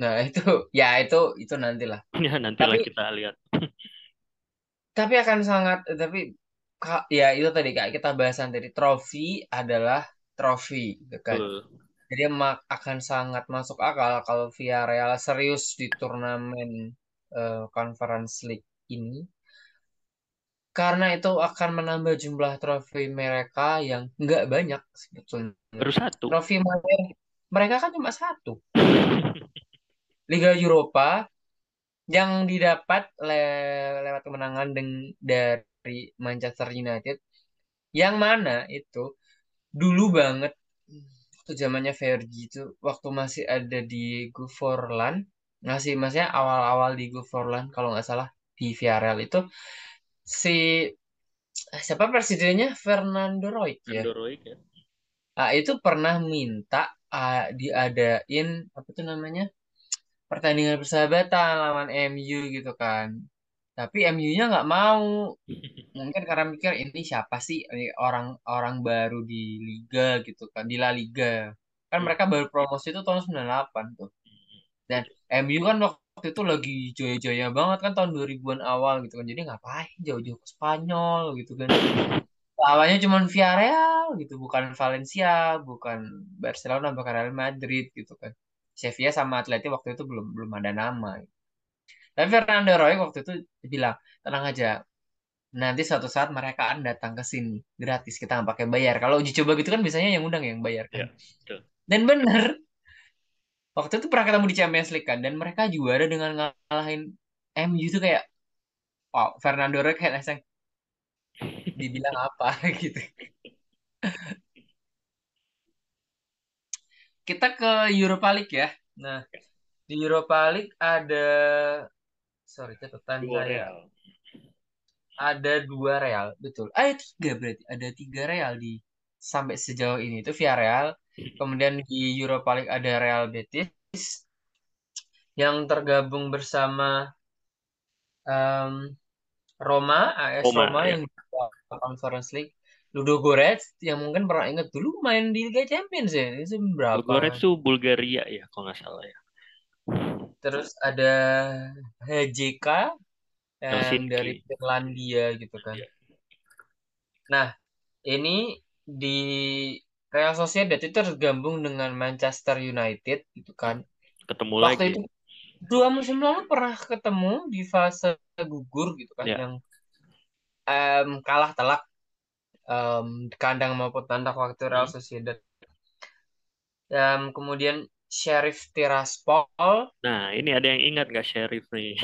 Nah, itu ya itu itu nantilah. [CLEARS THROAT] Ya Tapi nantilah kita lihat. tapi akan sangat tapi ya itu tadi Kak kita bahasan tadi trofi adalah trofi gitu kan. Betul. Jadi akan sangat masuk akal kalau Villarreal serius di turnamen eh, Conference League ini. karena itu akan menambah jumlah trofi mereka yang nggak banyak sebetulnya. Baru satu. Trofi mereka kan cuma satu. [LAUGHS] Liga Eropa yang didapat le lewat kemenangan dari Manchester United yang mana itu dulu banget waktu zamannya Fergie itu waktu masih ada di Forlan masih masih awal-awal di Forlan kalau nggak salah di Villarreal itu si eh, siapa presidennya? Fernando Roig ya? Andoroid ya. Ah, itu pernah minta ah, diadain apa tuh namanya pertandingan persahabatan lawan MU gitu kan. Tapi MU-nya nggak mau. [LAUGHS] Mungkin karena mikir ini siapa sih? Orang-orang baru di liga gitu kan di La Liga. Kan Hmm. mereka baru promosi itu tahun 98 tuh dan MU kan waktu itu lagi jaya-jaya banget kan tahun 2000-an awal gitu kan. Jadi ngapain jauh-jauh ke Spanyol gitu kan. Lawannya cuma Villarreal gitu bukan Valencia bukan Barcelona bukan Real Madrid gitu kan. Sevilla sama Atleti waktu itu belum belum ada nama. Tapi Fernando Roy waktu itu bilang tenang aja nanti suatu saat mereka akan datang ke sini gratis kita nggak pakai bayar. Kalau uji coba gitu kan biasanya yang undang yang bayar kan. Ya, betul. dan bener waktu itu pernah ketemu di Champions League kan dan mereka juara dengan ngalahin MU itu kayak wow Fernando Roy kayak langsung dibilang apa [LAUGHS] gitu. Kita ke Europa League ya. Nah di Europa League ada sorry catatan Dua saya Real. ada dua Real betul. Ah tiga berarti. Ada tiga Real di sampai sejauh ini. Itu Villarreal kemudian di Europa League ada Real Betis yang tergabung bersama em, Roma AS Roma, Roma ya. yang di Conference League Ludogorets yang mungkin pernah ingat dulu main di Liga Champions ya itu berapa Ludogorets tuh Bulgaria ya, kalau nggak salah ya. terus ada HJK yang dari. Finlandia gitu kan Ya. nah ini di Real Sociedad itu tergabung dengan Manchester United gitu kan. Ketemu Waktu lagi. itu dua musim lalu pernah ketemu di fase gugur gitu kan Ya. yang em, kalah telak di kandang maupun tandang waktu Real Hmm. Sociedad. Em, kemudian Sheriff Tiraspol Nah, ini ada yang ingat nggak Sheriff nih?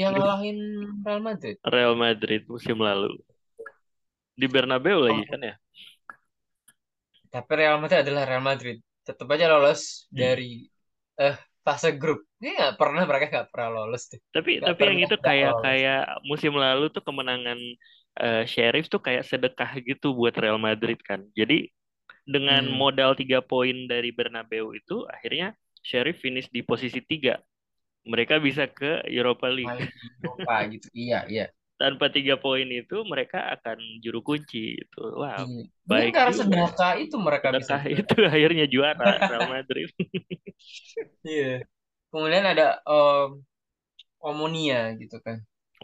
yang [LAUGHS] ngalahin Real Madrid. Real Madrid musim lalu. Di Bernabeu lagi Oh, kan ya? tapi Real Madrid adalah Real Madrid. Tetap aja lolos Hmm. dari eh fase grup. Ini nggak pernah mereka nggak pernah lolos tuh. Tapi Nggak tapi yang itu kayak lolos. kayak musim lalu tuh kemenangan eh, Sheriff tuh kayak sedekah gitu buat Real Madrid kan. Jadi dengan Hmm. modal tiga poin dari Bernabeu itu akhirnya Sheriff finish di posisi tiga. Mereka bisa ke Europa League. Eropa gitu. Iya, iya. Tanpa tiga poin itu mereka akan juru kunci itu. Wah, Iya. Mungkin baik karena sedekah itu mereka bisa Sedekah itu akhirnya juara [LAUGHS] Real Madrid. Iya. Kemudian ada em, Omonia gitu kan.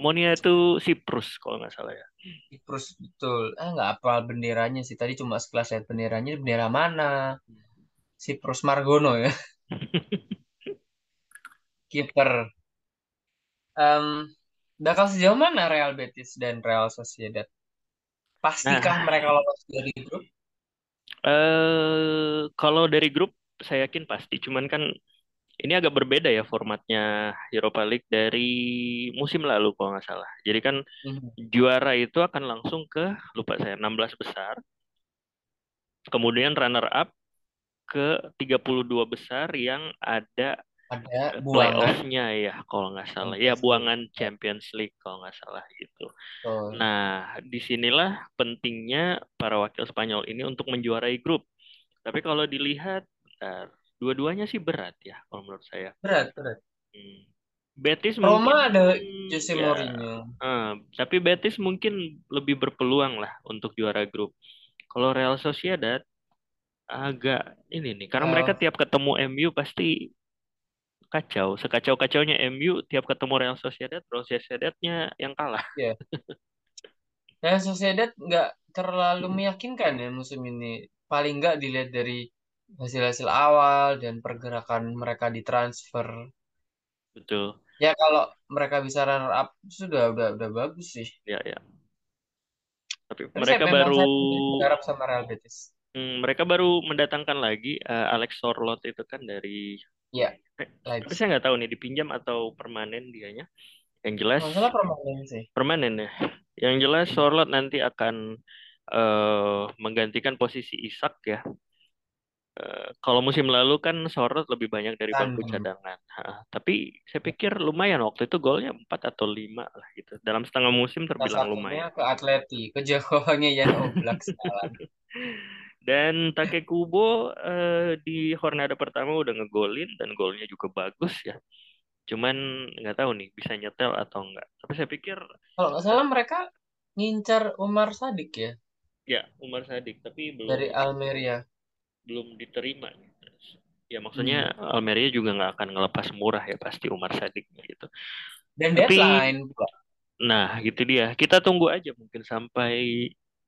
Monia itu Siprus kalau nggak salah ya. Terus betul. Ah nggak apal benderanya sih. Tadi cuma sekelas lihat benderanya bendera mana? Siprus Margono ya. [LAUGHS] Kiper. Em, bakal sejauh mana Real Betis dan Real Sociedad? Pastikah Nah, mereka lolos dari grup? eh kalau dari grup saya yakin pasti. Cuman kan ini agak berbeda ya formatnya Europa League dari musim lalu kalau nggak salah. Jadi kan Mhm. juara itu akan langsung ke lupa saya 16 besar. Kemudian runner up ke 32 besar yang ada Ada buangan. playoff-nya ya kalau nggak salah. Ya buangan Champions League kalau nggak salah gitu. Betul. Nah, di sinilah pentingnya para wakil Spanyol ini untuk menjuarai grup. Tapi kalau dilihat, bentar, dua-duanya sih berat ya kalau menurut saya. Berat, berat. Hmm. Betis mungkin Roma ada Jose ya, Mourinho. eh, tapi Betis mungkin lebih berpeluang lah untuk juara grup. Kalau Real Sociedad agak ini nih, karena mereka Eh, tiap ketemu MU pasti kacau. Sekacau-kacaunya MU tiap ketemu Real Sociedad, Real Sociedadnya yang kalah. ya. Real Sociedad nggak terlalu meyakinkan ya musim ini. Paling nggak dilihat dari hasil-hasil awal dan pergerakan mereka di transfer. Betul. Ya kalau mereka bisa runner up sudah udah udah bagus sih. Ya ya. Tapi saya mereka baru berharap sama Real Betis. hmm, mereka baru mendatangkan lagi eh, Alex Sorloth itu kan dari Iya, eh, tapi saya nggak tahu nih dipinjam atau permanen dianya. Yang jelas Kalau nggak salah permanen sih. permanen ya. Yang jelas. Sorloth nanti akan eh, menggantikan posisi Isak ya. Eh, kalau musim lalu kan Sorloth lebih banyak dari bangku cadangan. Ha, tapi saya pikir lumayan waktu itu golnya 4 atau 5 lah gitu. Dalam setengah musim terbilang lumayan. ke Atleti, ke jagoannya Jan Oblak [LAUGHS] sekarang. Dan Takekubo eh, di Hornada pertama udah ngegolin dan golnya juga bagus ya. Cuman nggak tahu nih bisa nyetel atau enggak. Tapi saya pikir Kalau nggak salah mereka ngincar Umar Sadik ya ya Umar Sadik tapi belum dari Almeria. belum diterima. Ya maksudnya Hmm. Almeria juga nggak akan ngelepas murah ya pasti Umar Sadiknya gitu. Dan Tapi deadline pula. nah gitu dia. Kita tunggu aja mungkin sampai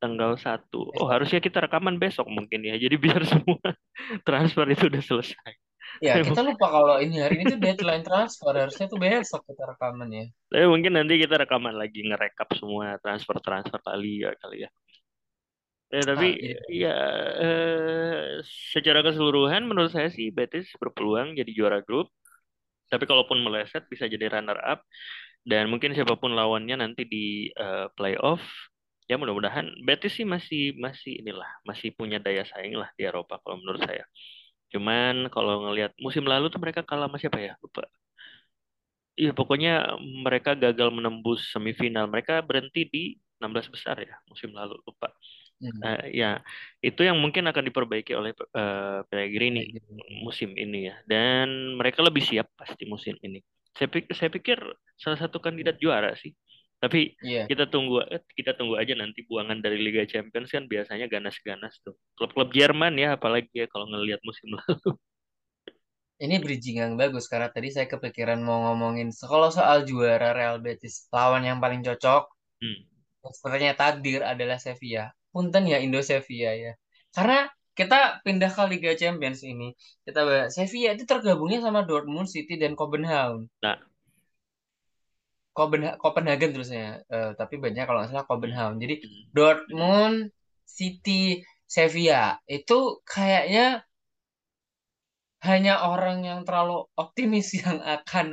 tanggal satu. Oh Besok. harusnya kita rekaman besok mungkin ya. Jadi biar [LAUGHS] semua transfer itu udah selesai. Ya, kita lupa kalau ini hari ini tuh deadline transfer. Harusnya tuh besok kita rekaman ya. Tapi mungkin nanti kita rekaman lagi ngerekap semua transfer-transfer kali ya kali ya. Ya, tapi Ah, iya. ya eh, secara keseluruhan menurut saya sih Betis berpeluang jadi juara grup. Tapi kalaupun meleset bisa jadi runner up dan mungkin siapa pun lawannya nanti di eh, playoff ya mudah-mudahan Betis sih masih masih inilah masih punya daya saing lah di Eropa kalau menurut saya. Cuman kalau ngelihat musim lalu tuh mereka kalah sama siapa ya? Lupa. Iya, pokoknya mereka gagal menembus semifinal. Mereka berhenti di 16 besar ya musim lalu, lupa. Hmm. Eh, ya, itu yang mungkin akan diperbaiki oleh eh, Pellegrini musim ini ya. Dan mereka lebih siap pasti musim ini. Saya pikir, saya pikir salah satu kandidat juara sih. Tapi Iya. kita tunggu eh, kita tunggu aja nanti buangan dari Liga Champions kan biasanya ganas-ganas tuh. Klub-klub Jerman ya apalagi ya kalau ngelihat musim [LAUGHS] lalu. Ini bridging yang bagus karena tadi saya kepikiran mau ngomongin kalau soal juara Real Betis lawan yang paling cocok Hmm. sepertinya takdir adalah Sevilla. Punten ya Indo Sevilla ya. Karena kita pindah ke Liga Champions ini. Kita bahas Sevilla itu tergabungnya sama Dortmund, City dan Copenhagen. Nah, Copenhagen, Copenhagen terusnya. Eh, tapi banyak kalau nggak salah. Copenhagen. Jadi Hmm. Dortmund, City, Sevilla itu kayaknya hanya orang yang terlalu optimis [LAUGHS] yang akan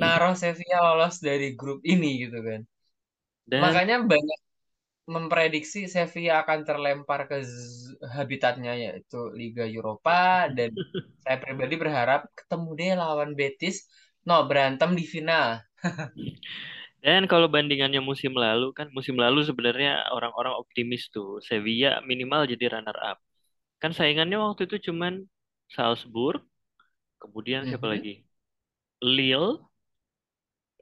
naruh Sevilla lolos dari grup ini gitu kan. Dan Makanya banyak memprediksi Sevilla akan terlempar ke habitatnya yaitu Liga Eropa dan [LAUGHS] saya pribadi berharap ketemu deh lawan Betis no berantem di final. Dan kalau bandingannya musim lalu kan musim lalu sebenarnya orang-orang optimis tuh Sevilla minimal jadi runner up. Kan saingannya waktu itu cuman Salzburg, kemudian siapa Mhm. lagi? Lille,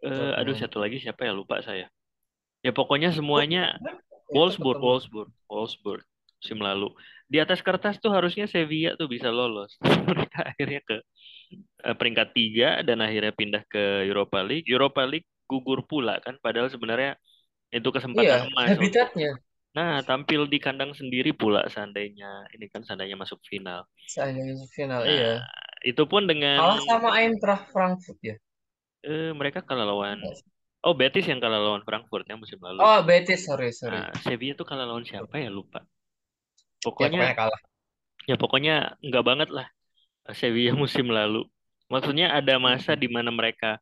eh, aduh satu lagi siapa ya lupa saya. Ya pokoknya semuanya Wolfsburg. Wolfsburg, Wolfsburg musim lalu. Di atas kertas tuh harusnya Sevilla tuh bisa lolos. Mereka [LAUGHS] akhirnya ke peringkat tiga dan akhirnya pindah ke Europa League. Europa League gugur pula kan, padahal sebenarnya itu Iya, kesempatan emas untuk habitatnya Nah, tampil di kandang sendiri pula seandainya ini kan seandainya masuk final. seandainya final Nah, iya. itu pun dengan Kalah sama Eintracht Frankfurt ya. eh, mereka kalah lawan Enggak. Oh, Betis yang kalah lawan Frankfurt ya musim lalu. Oh, Betis, sorry, sorry. Nah, Sevilla tuh kalah lawan siapa ya lupa. Ya Pokoknya pokoknya kalah. ya pokoknya nggak banget lah Sevilla [LAUGHS] musim lalu. Maksudnya ada masa di mana mereka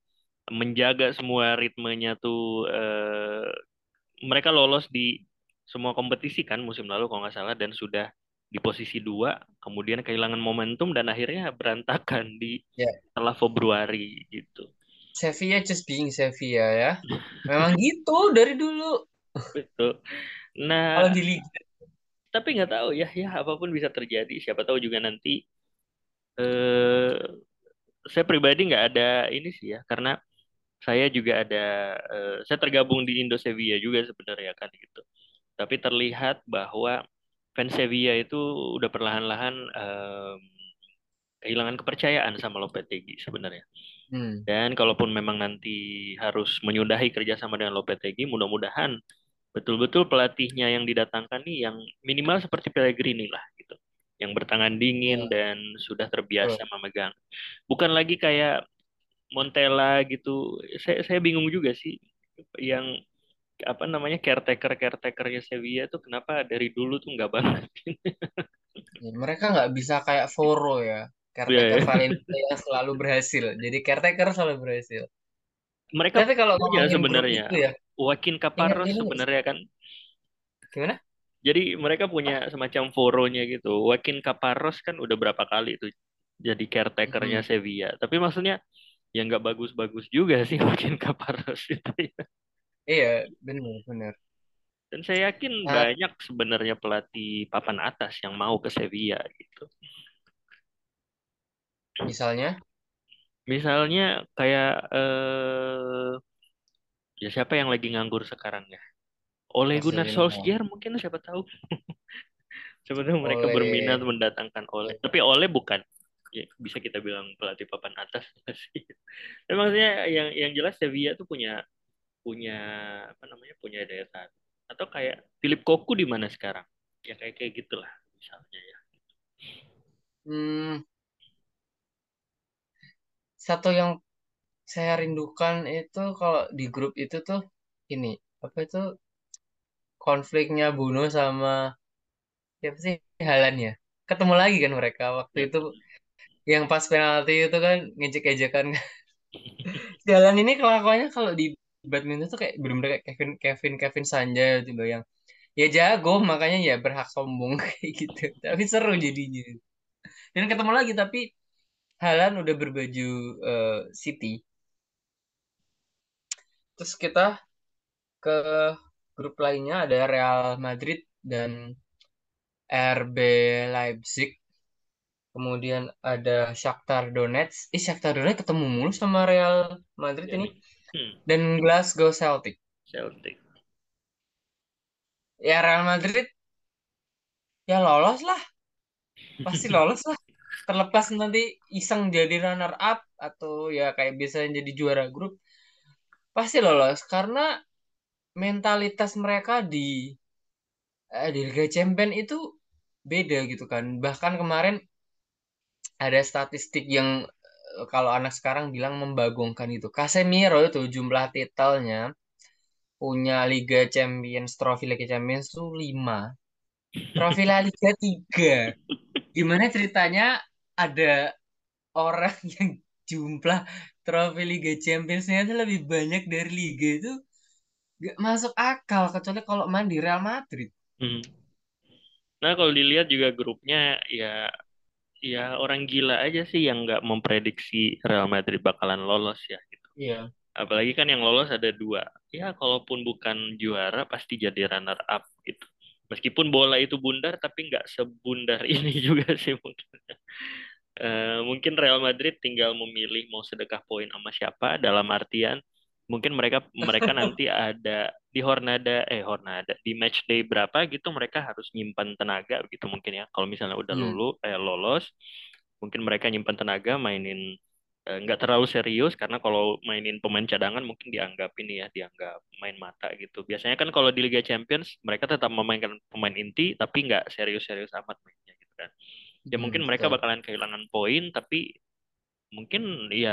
menjaga semua ritmenya tuh eh, mereka lolos di semua kompetisi kan musim lalu kalau nggak salah dan sudah di posisi dua, kemudian kehilangan momentum dan akhirnya berantakan di Ya, setelah Februari gitu. Sevilla just being Sevilla ya. Memang gitu dari dulu. Betul. Nah, Kalau di Liga tapi nggak tahu ya, ya apa pun bisa terjadi. Siapa tahu juga nanti eh saya pribadi nggak ada ini sih ya, karena saya juga ada eh, saya tergabung di Indo Sevilla juga sebenarnya kan gitu. Tapi terlihat bahwa fans Sevilla itu udah perlahan-lahan em, kehilangan kepercayaan sama Lopetegui sebenarnya. Hmm. Dan kalaupun memang nanti harus menyudahi kerjasama dengan Lopetegui, mudah-mudahan betul-betul pelatihnya yang didatangkan nih yang minimal seperti Pellegrini lah. Yang bertangan dingin Ya, dan sudah terbiasa memegang. Bukan lagi kayak Montella gitu. Saya saya bingung juga sih yang apa namanya caretaker caretakernya Sevilla tuh kenapa dari dulu tuh nggak banget. Ya, mereka nggak bisa kayak Foro ya, Ya, caretaker Valencia yang selalu berhasil. Jadi caretaker selalu berhasil. mereka Tapi kalau punya ngomongin grup sebenarnya itu ya, Joaquin Caparros nggak sih? sebenarnya kan. Gimana? Jadi mereka punya semacam foronya gitu. Joaquin Caparros kan udah berapa kali tuh jadi caretakernya Hmm. Sevilla. Tapi maksudnya ya nggak bagus-bagus juga sih [LAUGHS] Joaquin Caparros itu ya. Iya, benar, benar. Dan saya yakin Nah, banyak sebenarnya pelatih papan atas yang mau ke Sevilla gitu. misalnya Misalnya kayak eh ya siapa yang lagi nganggur sekarang ya? Ole Gunnar Marcelino Solskjaer mungkin siapa tahu. [LAUGHS] Siapa tahu mereka berminat oleh mendatangkan Ole. Tapi Ole bukan ya, bisa kita bilang pelatih papan atas sih. [LAUGHS] Tapi maksudnya yang yang jelas Sevilla tuh punya punya apa namanya? punya daya tarik. Atau kayak Philip Koku di mana sekarang? Ya kayak kayak gitulah misalnya ya. hmm, satu yang saya rindukan itu kalau di grup itu tuh ini apa itu konfliknya Bruno sama siapa sih Halan ya? Ketemu lagi kan mereka waktu Ya. itu yang pas penalti itu kan ngejek-ejekan [LAUGHS] si Halan ini kelakuannya kalau di badminton tuh kayak bener-bener kayak Kevin Kevin Kevin Sanjay gitu yang ya jago makanya ya berhak sombong [LAUGHS] kayak gitu. Tapi seru jadinya. Dan ketemu lagi tapi Halan udah berbaju eh, City. Terus kita ke grup lainnya ada Real Madrid dan RB Leipzig. Kemudian ada Shakhtar Donetsk. Ih, Shakhtar Donetsk ketemu mulu sama Real Madrid Ya ini. nih. Hmm, Dan Glasgow Celtic. Celtic. Ya Real Madrid ya lolos lah. Pasti [LAUGHS] lolos lah. Terlepas nanti iseng jadi runner up atau ya kayak biasanya jadi juara grup. Pasti lolos. Karena mentalitas mereka di, eh, di Liga Champion itu beda gitu kan. Bahkan kemarin ada statistik yang eh, kalau anak sekarang bilang membagongkan itu. Casemiro itu jumlah titelnya punya Liga Champions, trofi Liga Champions itu 5. Trofi La Liga 3. Gimana ceritanya ada orang [LAUGHS] yang jumlah trofi Liga Champions-nya itu lebih banyak dari Liga itu gak masuk akal kecuali kalau main di Real Madrid. Hmm. Nah, kalau dilihat juga grupnya ya ya orang gila aja sih yang nggak memprediksi Real Madrid bakalan lolos ya gitu. Iya. Apalagi kan yang lolos ada dua. Ya, kalaupun bukan juara pasti jadi runner up gitu. Meskipun bola itu bundar, tapi nggak sebundar [LAUGHS] ini juga sih mungkin. Eh, mungkin Real Madrid tinggal memilih mau sedekah poin sama siapa dalam artian mungkin mereka mereka [LAUGHS] nanti ada di Hornada eh Hornada di match day berapa gitu mereka harus nyimpan tenaga gitu mungkin ya kalau misalnya udah Hmm. lulu eh lolos mungkin mereka nyimpan tenaga mainin eh, nggak terlalu serius karena kalau mainin pemain cadangan mungkin dianggap ini ya dianggap main mata gitu biasanya kan kalau di Liga Champions mereka tetap memainkan pemain inti tapi nggak serius-serius amat mainnya gitu kan ya Hmm, mungkin mereka betul. bakalan kehilangan poin tapi mungkin ya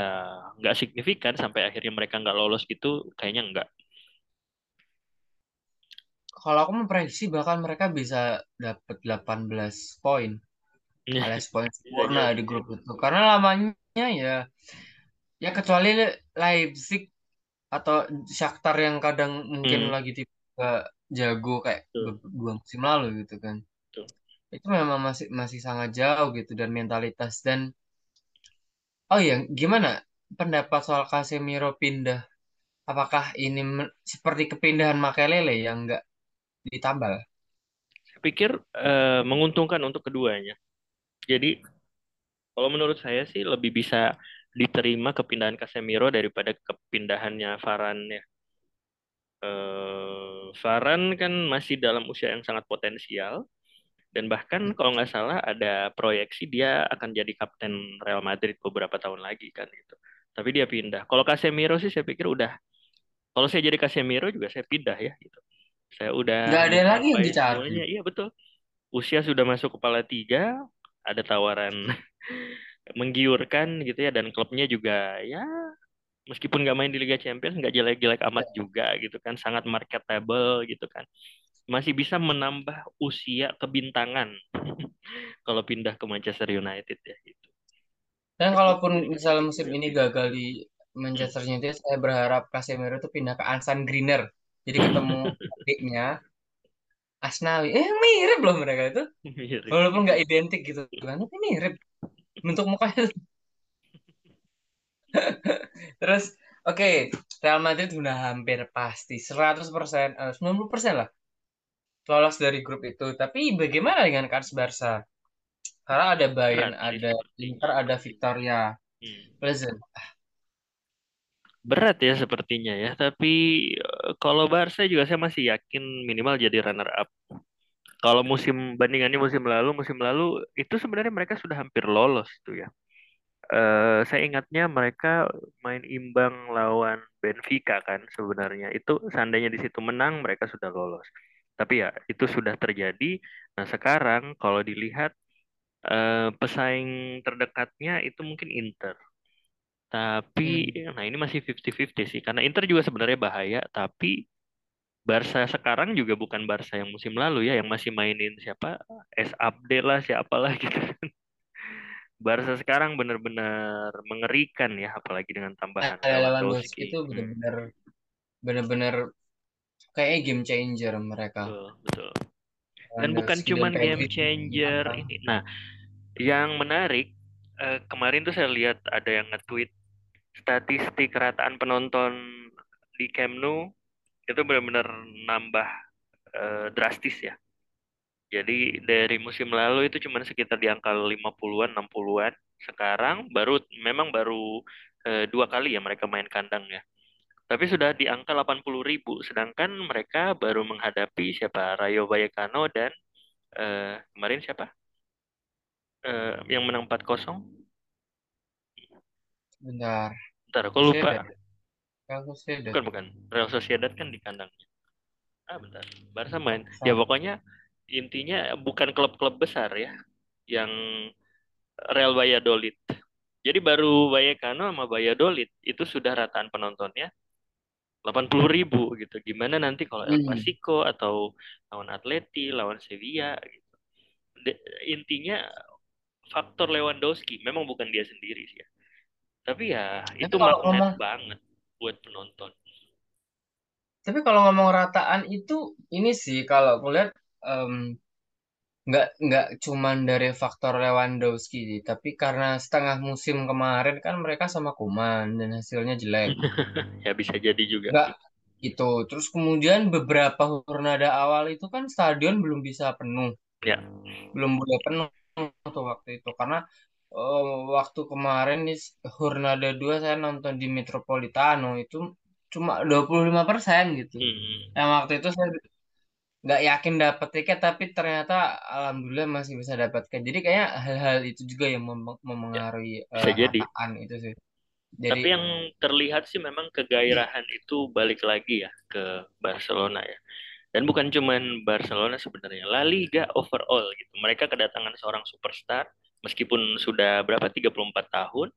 nggak signifikan sampai akhirnya mereka nggak lolos gitu kayaknya nggak Kalau aku memprediksi bahkan mereka bisa dapat 18 poin alias poin bisa [LAUGHS] sempurna jadi di grup itu. Karena lamanya ya ya kecuali Leipzig atau Shakhtar yang kadang mungkin hmm, lagi tiba jago kayak tuh, dua musim lalu gitu kan. tuh. Itu memang masih masih sangat jauh gitu dan mentalitas dan oh ya gimana pendapat soal Casemiro pindah? Apakah ini seperti kepindahan Makelele yang nggak ditambal? saya pikir eh, menguntungkan untuk keduanya jadi kalau menurut saya sih lebih bisa diterima kepindahan Casemiro daripada kepindahannya Varane ya eh, Varane kan masih dalam usia yang sangat potensial dan bahkan kalau nggak salah ada proyeksi dia akan jadi kapten Real Madrid beberapa tahun lagi kan gitu tapi dia pindah kalau Casemiro sih saya pikir udah Kalau saya jadi Casemiro juga saya pindah ya gitu. Saya udah Nggak ada lagi yang dicari. semuanya. Iya betul. Usia sudah masuk kepala tiga, ada tawaran [LAUGHS] menggiurkan gitu ya dan klubnya juga ya Meskipun nggak main di Liga Champions, nggak jelek-jelek amat juga gitu kan, sangat marketable gitu kan. Masih bisa menambah usia kebintangan [LAUGHS] kalau pindah ke Manchester United ya gitu. Dan Itu kalaupun misalnya musim ini gagal di. Manchester United, saya berharap Casemiro itu pindah ke Ansan Greener. Jadi ketemu [LAUGHS] adiknya Asnawi. Eh mirip loh mereka itu. [LAUGHS] mirip. Walaupun nggak identik gitu kan, tapi mirip. Bentuk mukanya. Terus, oke, Real Madrid udah hampir pasti 100%, eh, 90% lah lolos dari grup itu. Tapi bagaimana dengan kans Barca? Karena ada Bayern, Berat ada Inter, ada Victoria Hmm. Pleasant. Berat ya sepertinya ya, tapi eh, kalau Barca juga saya masih yakin minimal jadi runner up. Kalau musim bandingannya musim lalu, musim lalu itu sebenarnya mereka sudah hampir lolos tuh ya. Eh, saya ingatnya mereka main imbang lawan Benfica kan sebenarnya. Itu seandainya di situ menang mereka sudah lolos. Tapi ya itu sudah terjadi. Nah sekarang kalau dilihat eh, pesaing terdekatnya itu mungkin Inter. Tapi Hmm, nah ini masih 50-50 sih karena Inter juga sebenarnya bahaya tapi Barca sekarang juga bukan Barca yang musim lalu ya yang masih mainin siapa S Abde lah siapa lah [LAUGHS] gitu. Barca sekarang benar-benar mengerikan ya apalagi dengan tambahan ada Lewandowski itu. Hmm, benar-benar benar-benar kayaknya game changer mereka. betul, betul. Dan bukan cuman game Pedri changer ini. Nah, yang menarik eh, kemarin tuh saya lihat ada yang nge-tweet statistik rataan penonton di Camp Nou itu benar-benar nambah eh, drastis ya. Jadi dari musim lalu itu cuma sekitar di angka 50-an, 60-an. Sekarang baru memang baru eh, dua kali ya mereka main kandang ya. Tapi sudah di angka 80 ribu. Sedangkan mereka baru menghadapi siapa? Rayo Vallecano dan eh, kemarin siapa? Eh, yang menang 4-0. Bentar, Bentar, aku lupa. Real Sociedad. Bukan, bukan. Real Sociedad kan di kandangnya. Ah, bentar. Barca main. Ya Bangsat. pokoknya intinya bukan klub-klub besar ya. Yang Real Valladolid. Jadi baru Vallecano sama Valladolid itu sudah rataan penontonnya 80 ribu gitu. Gimana nanti kalau El Hmm. Clasico atau lawan Atleti, lawan Sevilla gitu. De- intinya faktor Lewandowski memang bukan dia sendiri sih ya. Tapi ya Tapi itu kalau magnet ngomong banget buat penonton. tapi kalau ngomong rataan itu ini sih kalau aku lihat em, nggak nggak cuman dari faktor Lewandowski sih, tapi karena setengah musim kemarin kan mereka sama Koeman dan hasilnya jelek. [LAUGHS] ya bisa jadi juga. Nggak itu. Terus kemudian beberapa Hurnada awal itu kan stadion belum bisa penuh, Ya. belum boleh penuh tuh waktu itu karena eh, waktu kemarin di Hurnada 2 saya nonton di Metropolitano itu cuma 25% gitu. Hmm. Yang waktu itu saya nggak yakin dapat tiket tapi ternyata alhamdulillah masih bisa dapatkan. Jadi kayaknya hal-hal itu juga yang mem- Ya, memengaruhi bisa eh, jadi. itu sih. Jadi Tapi yang terlihat sih memang kegairahan itu balik lagi ya ke Barcelona ya. Dan bukan cuman Barcelona sebenarnya, La Liga overall gitu. Mereka kedatangan seorang superstar meskipun sudah berapa 34 tahun,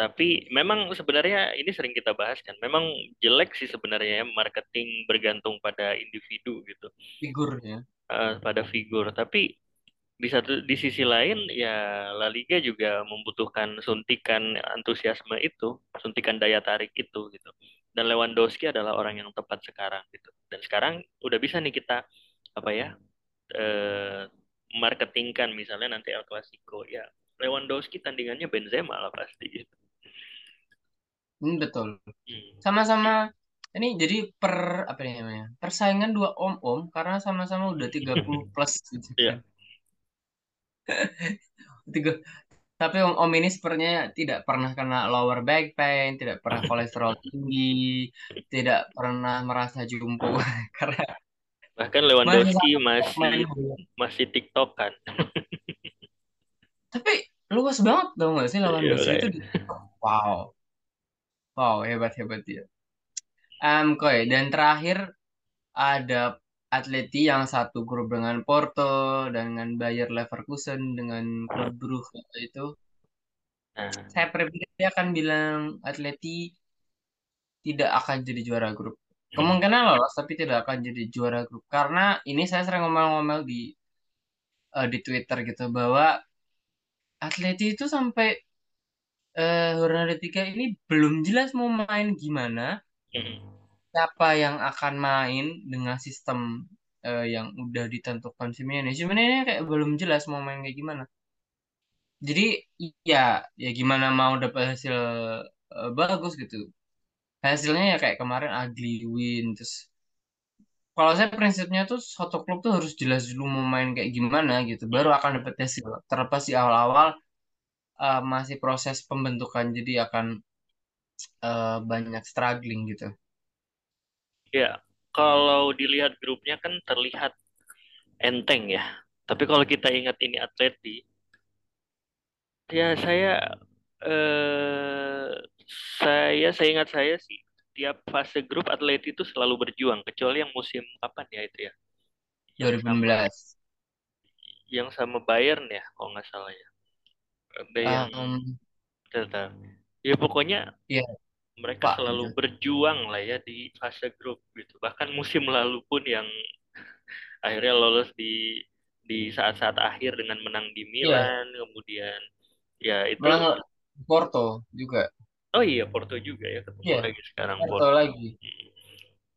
tapi memang sebenarnya ini sering kita bahas kan. Memang jelek sih sebenarnya ya marketing bergantung pada individu gitu, figurnya. eh, pada figur. Tapi di satu di sisi lain ya La Liga juga membutuhkan suntikan antusiasme itu, suntikan daya tarik itu gitu. Dan Lewandowski adalah orang yang tepat sekarang gitu. Dan sekarang udah bisa nih kita apa ya eh, marketingkan misalnya nanti El Clasico ya Lewandowski tandingannya Benzema lah pasti gitu. Hmm, betul. Hmm. Sama-sama ini jadi per apa ini namanya? Persaingan dua om-om karena sama-sama udah 30 [LAUGHS] plus gitu Iya, kan. [LAUGHS] Tiga, tapi om-om ini sepertinya tidak pernah kena lower back pain, tidak pernah [LAUGHS] kolesterol tinggi, tidak pernah merasa jumpo karena bahkan masih Lewandowski masih masih TikTok kan. Tapi luas banget tau gak sih lawan Iya Dasi itu kayak. di Wow, wow hebat hebat dia. Em, Koy, dan terakhir ada Atleti yang satu grup dengan Porto, dengan Bayer Leverkusen, dengan Klub Brugge itu. Nah, Saya pribadi akan bilang Atleti tidak akan jadi juara grup. Hmm. Kemungkinan lolos tapi tidak akan jadi juara grup karena ini saya sering ngomel-ngomel di eh, di Twitter gitu bahwa Atleti itu sampai eh ronde tiga ini belum jelas mau main gimana, Hmm. siapa yang akan main dengan sistem eh, yang udah ditentukan Simeone. Simeone ini kayak belum jelas mau main kayak gimana. Jadi ya ya gimana mau dapat hasil eh, bagus gitu. Hasilnya ya kayak kemarin ugly win terus kalau saya prinsipnya tuh suatu klub tuh harus jelas dulu mau main kayak gimana gitu baru akan dapat hasil terlepas di awal-awal eh, masih proses pembentukan jadi akan eh, banyak struggling gitu. Ya, kalau dilihat grupnya kan terlihat enteng ya. Tapi kalau kita ingat ini Atleti, ya saya eh saya saya ingat saya sih tiap fase grup Atleti itu selalu berjuang kecuali yang musim kapan ya itu ya? Yang sama 2016 yang sama Bayern ya kalau nggak salah ya ada yang um, tetap ya pokoknya ya mereka Pak selalu berjuang lah ya di fase grup gitu. Bahkan musim lalu pun yang [LAUGHS] akhirnya lolos di di saat-saat akhir dengan menang di iya. Milan kemudian ya itu malah Porto juga. Oh iya Porto juga ya ketemu iya. lagi sekarang Porto Porto. lagi.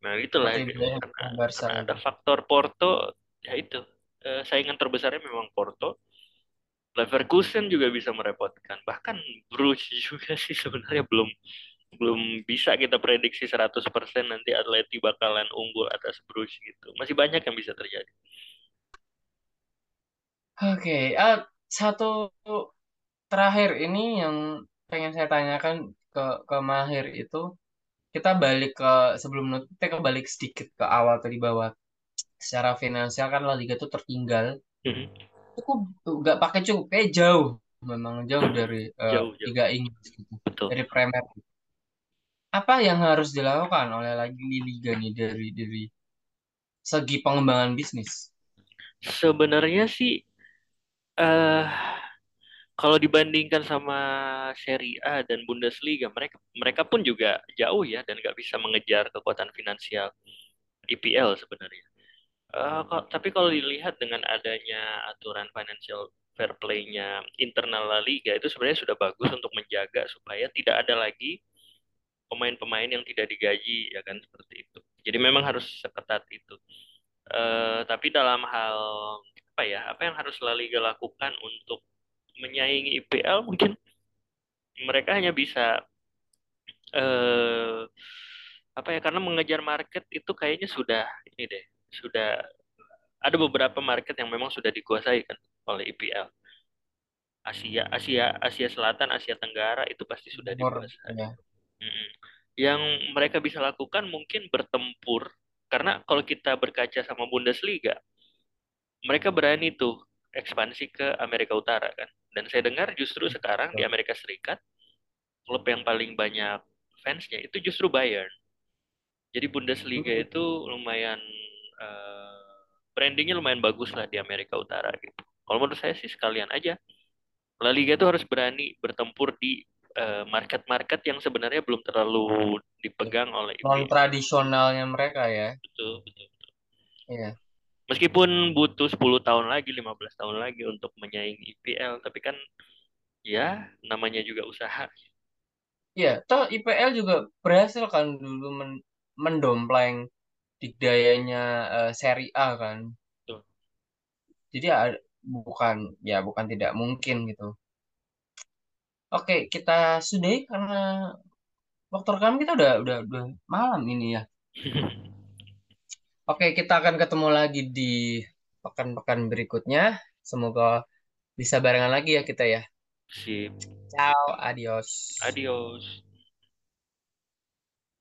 Nah itulah seperti gitu. biasanya karena Barca karena ada faktor Porto ya itu eh, saingan terbesarnya memang Porto Leverkusen juga bisa merepotkan. Bahkan Bruges juga sih sebenarnya belum belum bisa kita prediksi 100% nanti Atleti bakalan unggul atas Bruges gitu. Masih banyak yang bisa terjadi. Oke ah, satu terakhir ini yang pengen saya tanyakan ke ke Mahir itu kita balik ke sebelum kita balik sedikit ke awal tadi bahwa secara finansial kan La Liga tuh tertinggal. Mhm. Cukup nggak pakai cukup kayak jauh. Memang jauh dari eh, jauh jauh. Liga Inggris gitu. Betul. Dari Premier apa yang harus dilakukan oleh lagi Liga nih dari dari segi pengembangan bisnis? Sebenarnya sih eh kalau dibandingkan sama Serie A dan Bundesliga mereka mereka pun juga jauh ya dan nggak bisa mengejar kekuatan finansial IPL sebenarnya Eh, kok- tapi kalau dilihat dengan adanya aturan financial fair play-nya internal La Liga itu sebenarnya sudah bagus untuk menjaga supaya tidak ada lagi pemain-pemain yang tidak digaji ya kan seperti itu. Jadi memang harus seketat itu. Eh, tapi dalam hal apa ya? Apa yang harus La Liga lakukan untuk menyaingi IPL mungkin mereka hanya bisa eh apa ya? Karena mengejar market itu kayaknya sudah ini deh, sudah ada beberapa market yang memang sudah dikuasai kan oleh IPL. Asia, Asia, Asia Selatan, Asia Tenggara itu pasti sudah dikuasai. ya Mm-mm. Yang mereka bisa lakukan mungkin bertempur, karena kalau kita berkaca sama Bundesliga, mereka berani tuh ekspansi ke Amerika Utara kan. Dan saya dengar justru sekarang di Amerika Serikat, klub yang paling banyak fansnya itu justru Bayern. Jadi Bundesliga itu lumayan eh, brandingnya lumayan bagus lah di Amerika Utara gitu. Kalau menurut saya sih sekalian aja La Liga itu harus berani bertempur di eh, market-market yang sebenarnya belum terlalu dipegang oleh non tradisionalnya mereka ya Betul, betul. iya Meskipun butuh 10 tahun lagi, 15 tahun lagi untuk menyaingi IPL, tapi kan ya namanya juga usaha. iya toh IPL juga berhasil kan dulu men- mendompleng dikdayanya eh, Serie A kan jadi ada- bukan ya bukan tidak mungkin gitu Oke, kita sudahi karena waktu rekaman kita udah udah udah malam ini ya. [LAUGHS] Oke, kita akan ketemu lagi di pekan-pekan berikutnya. Semoga bisa barengan lagi ya kita ya. Sip. Ciao, adios. Adios.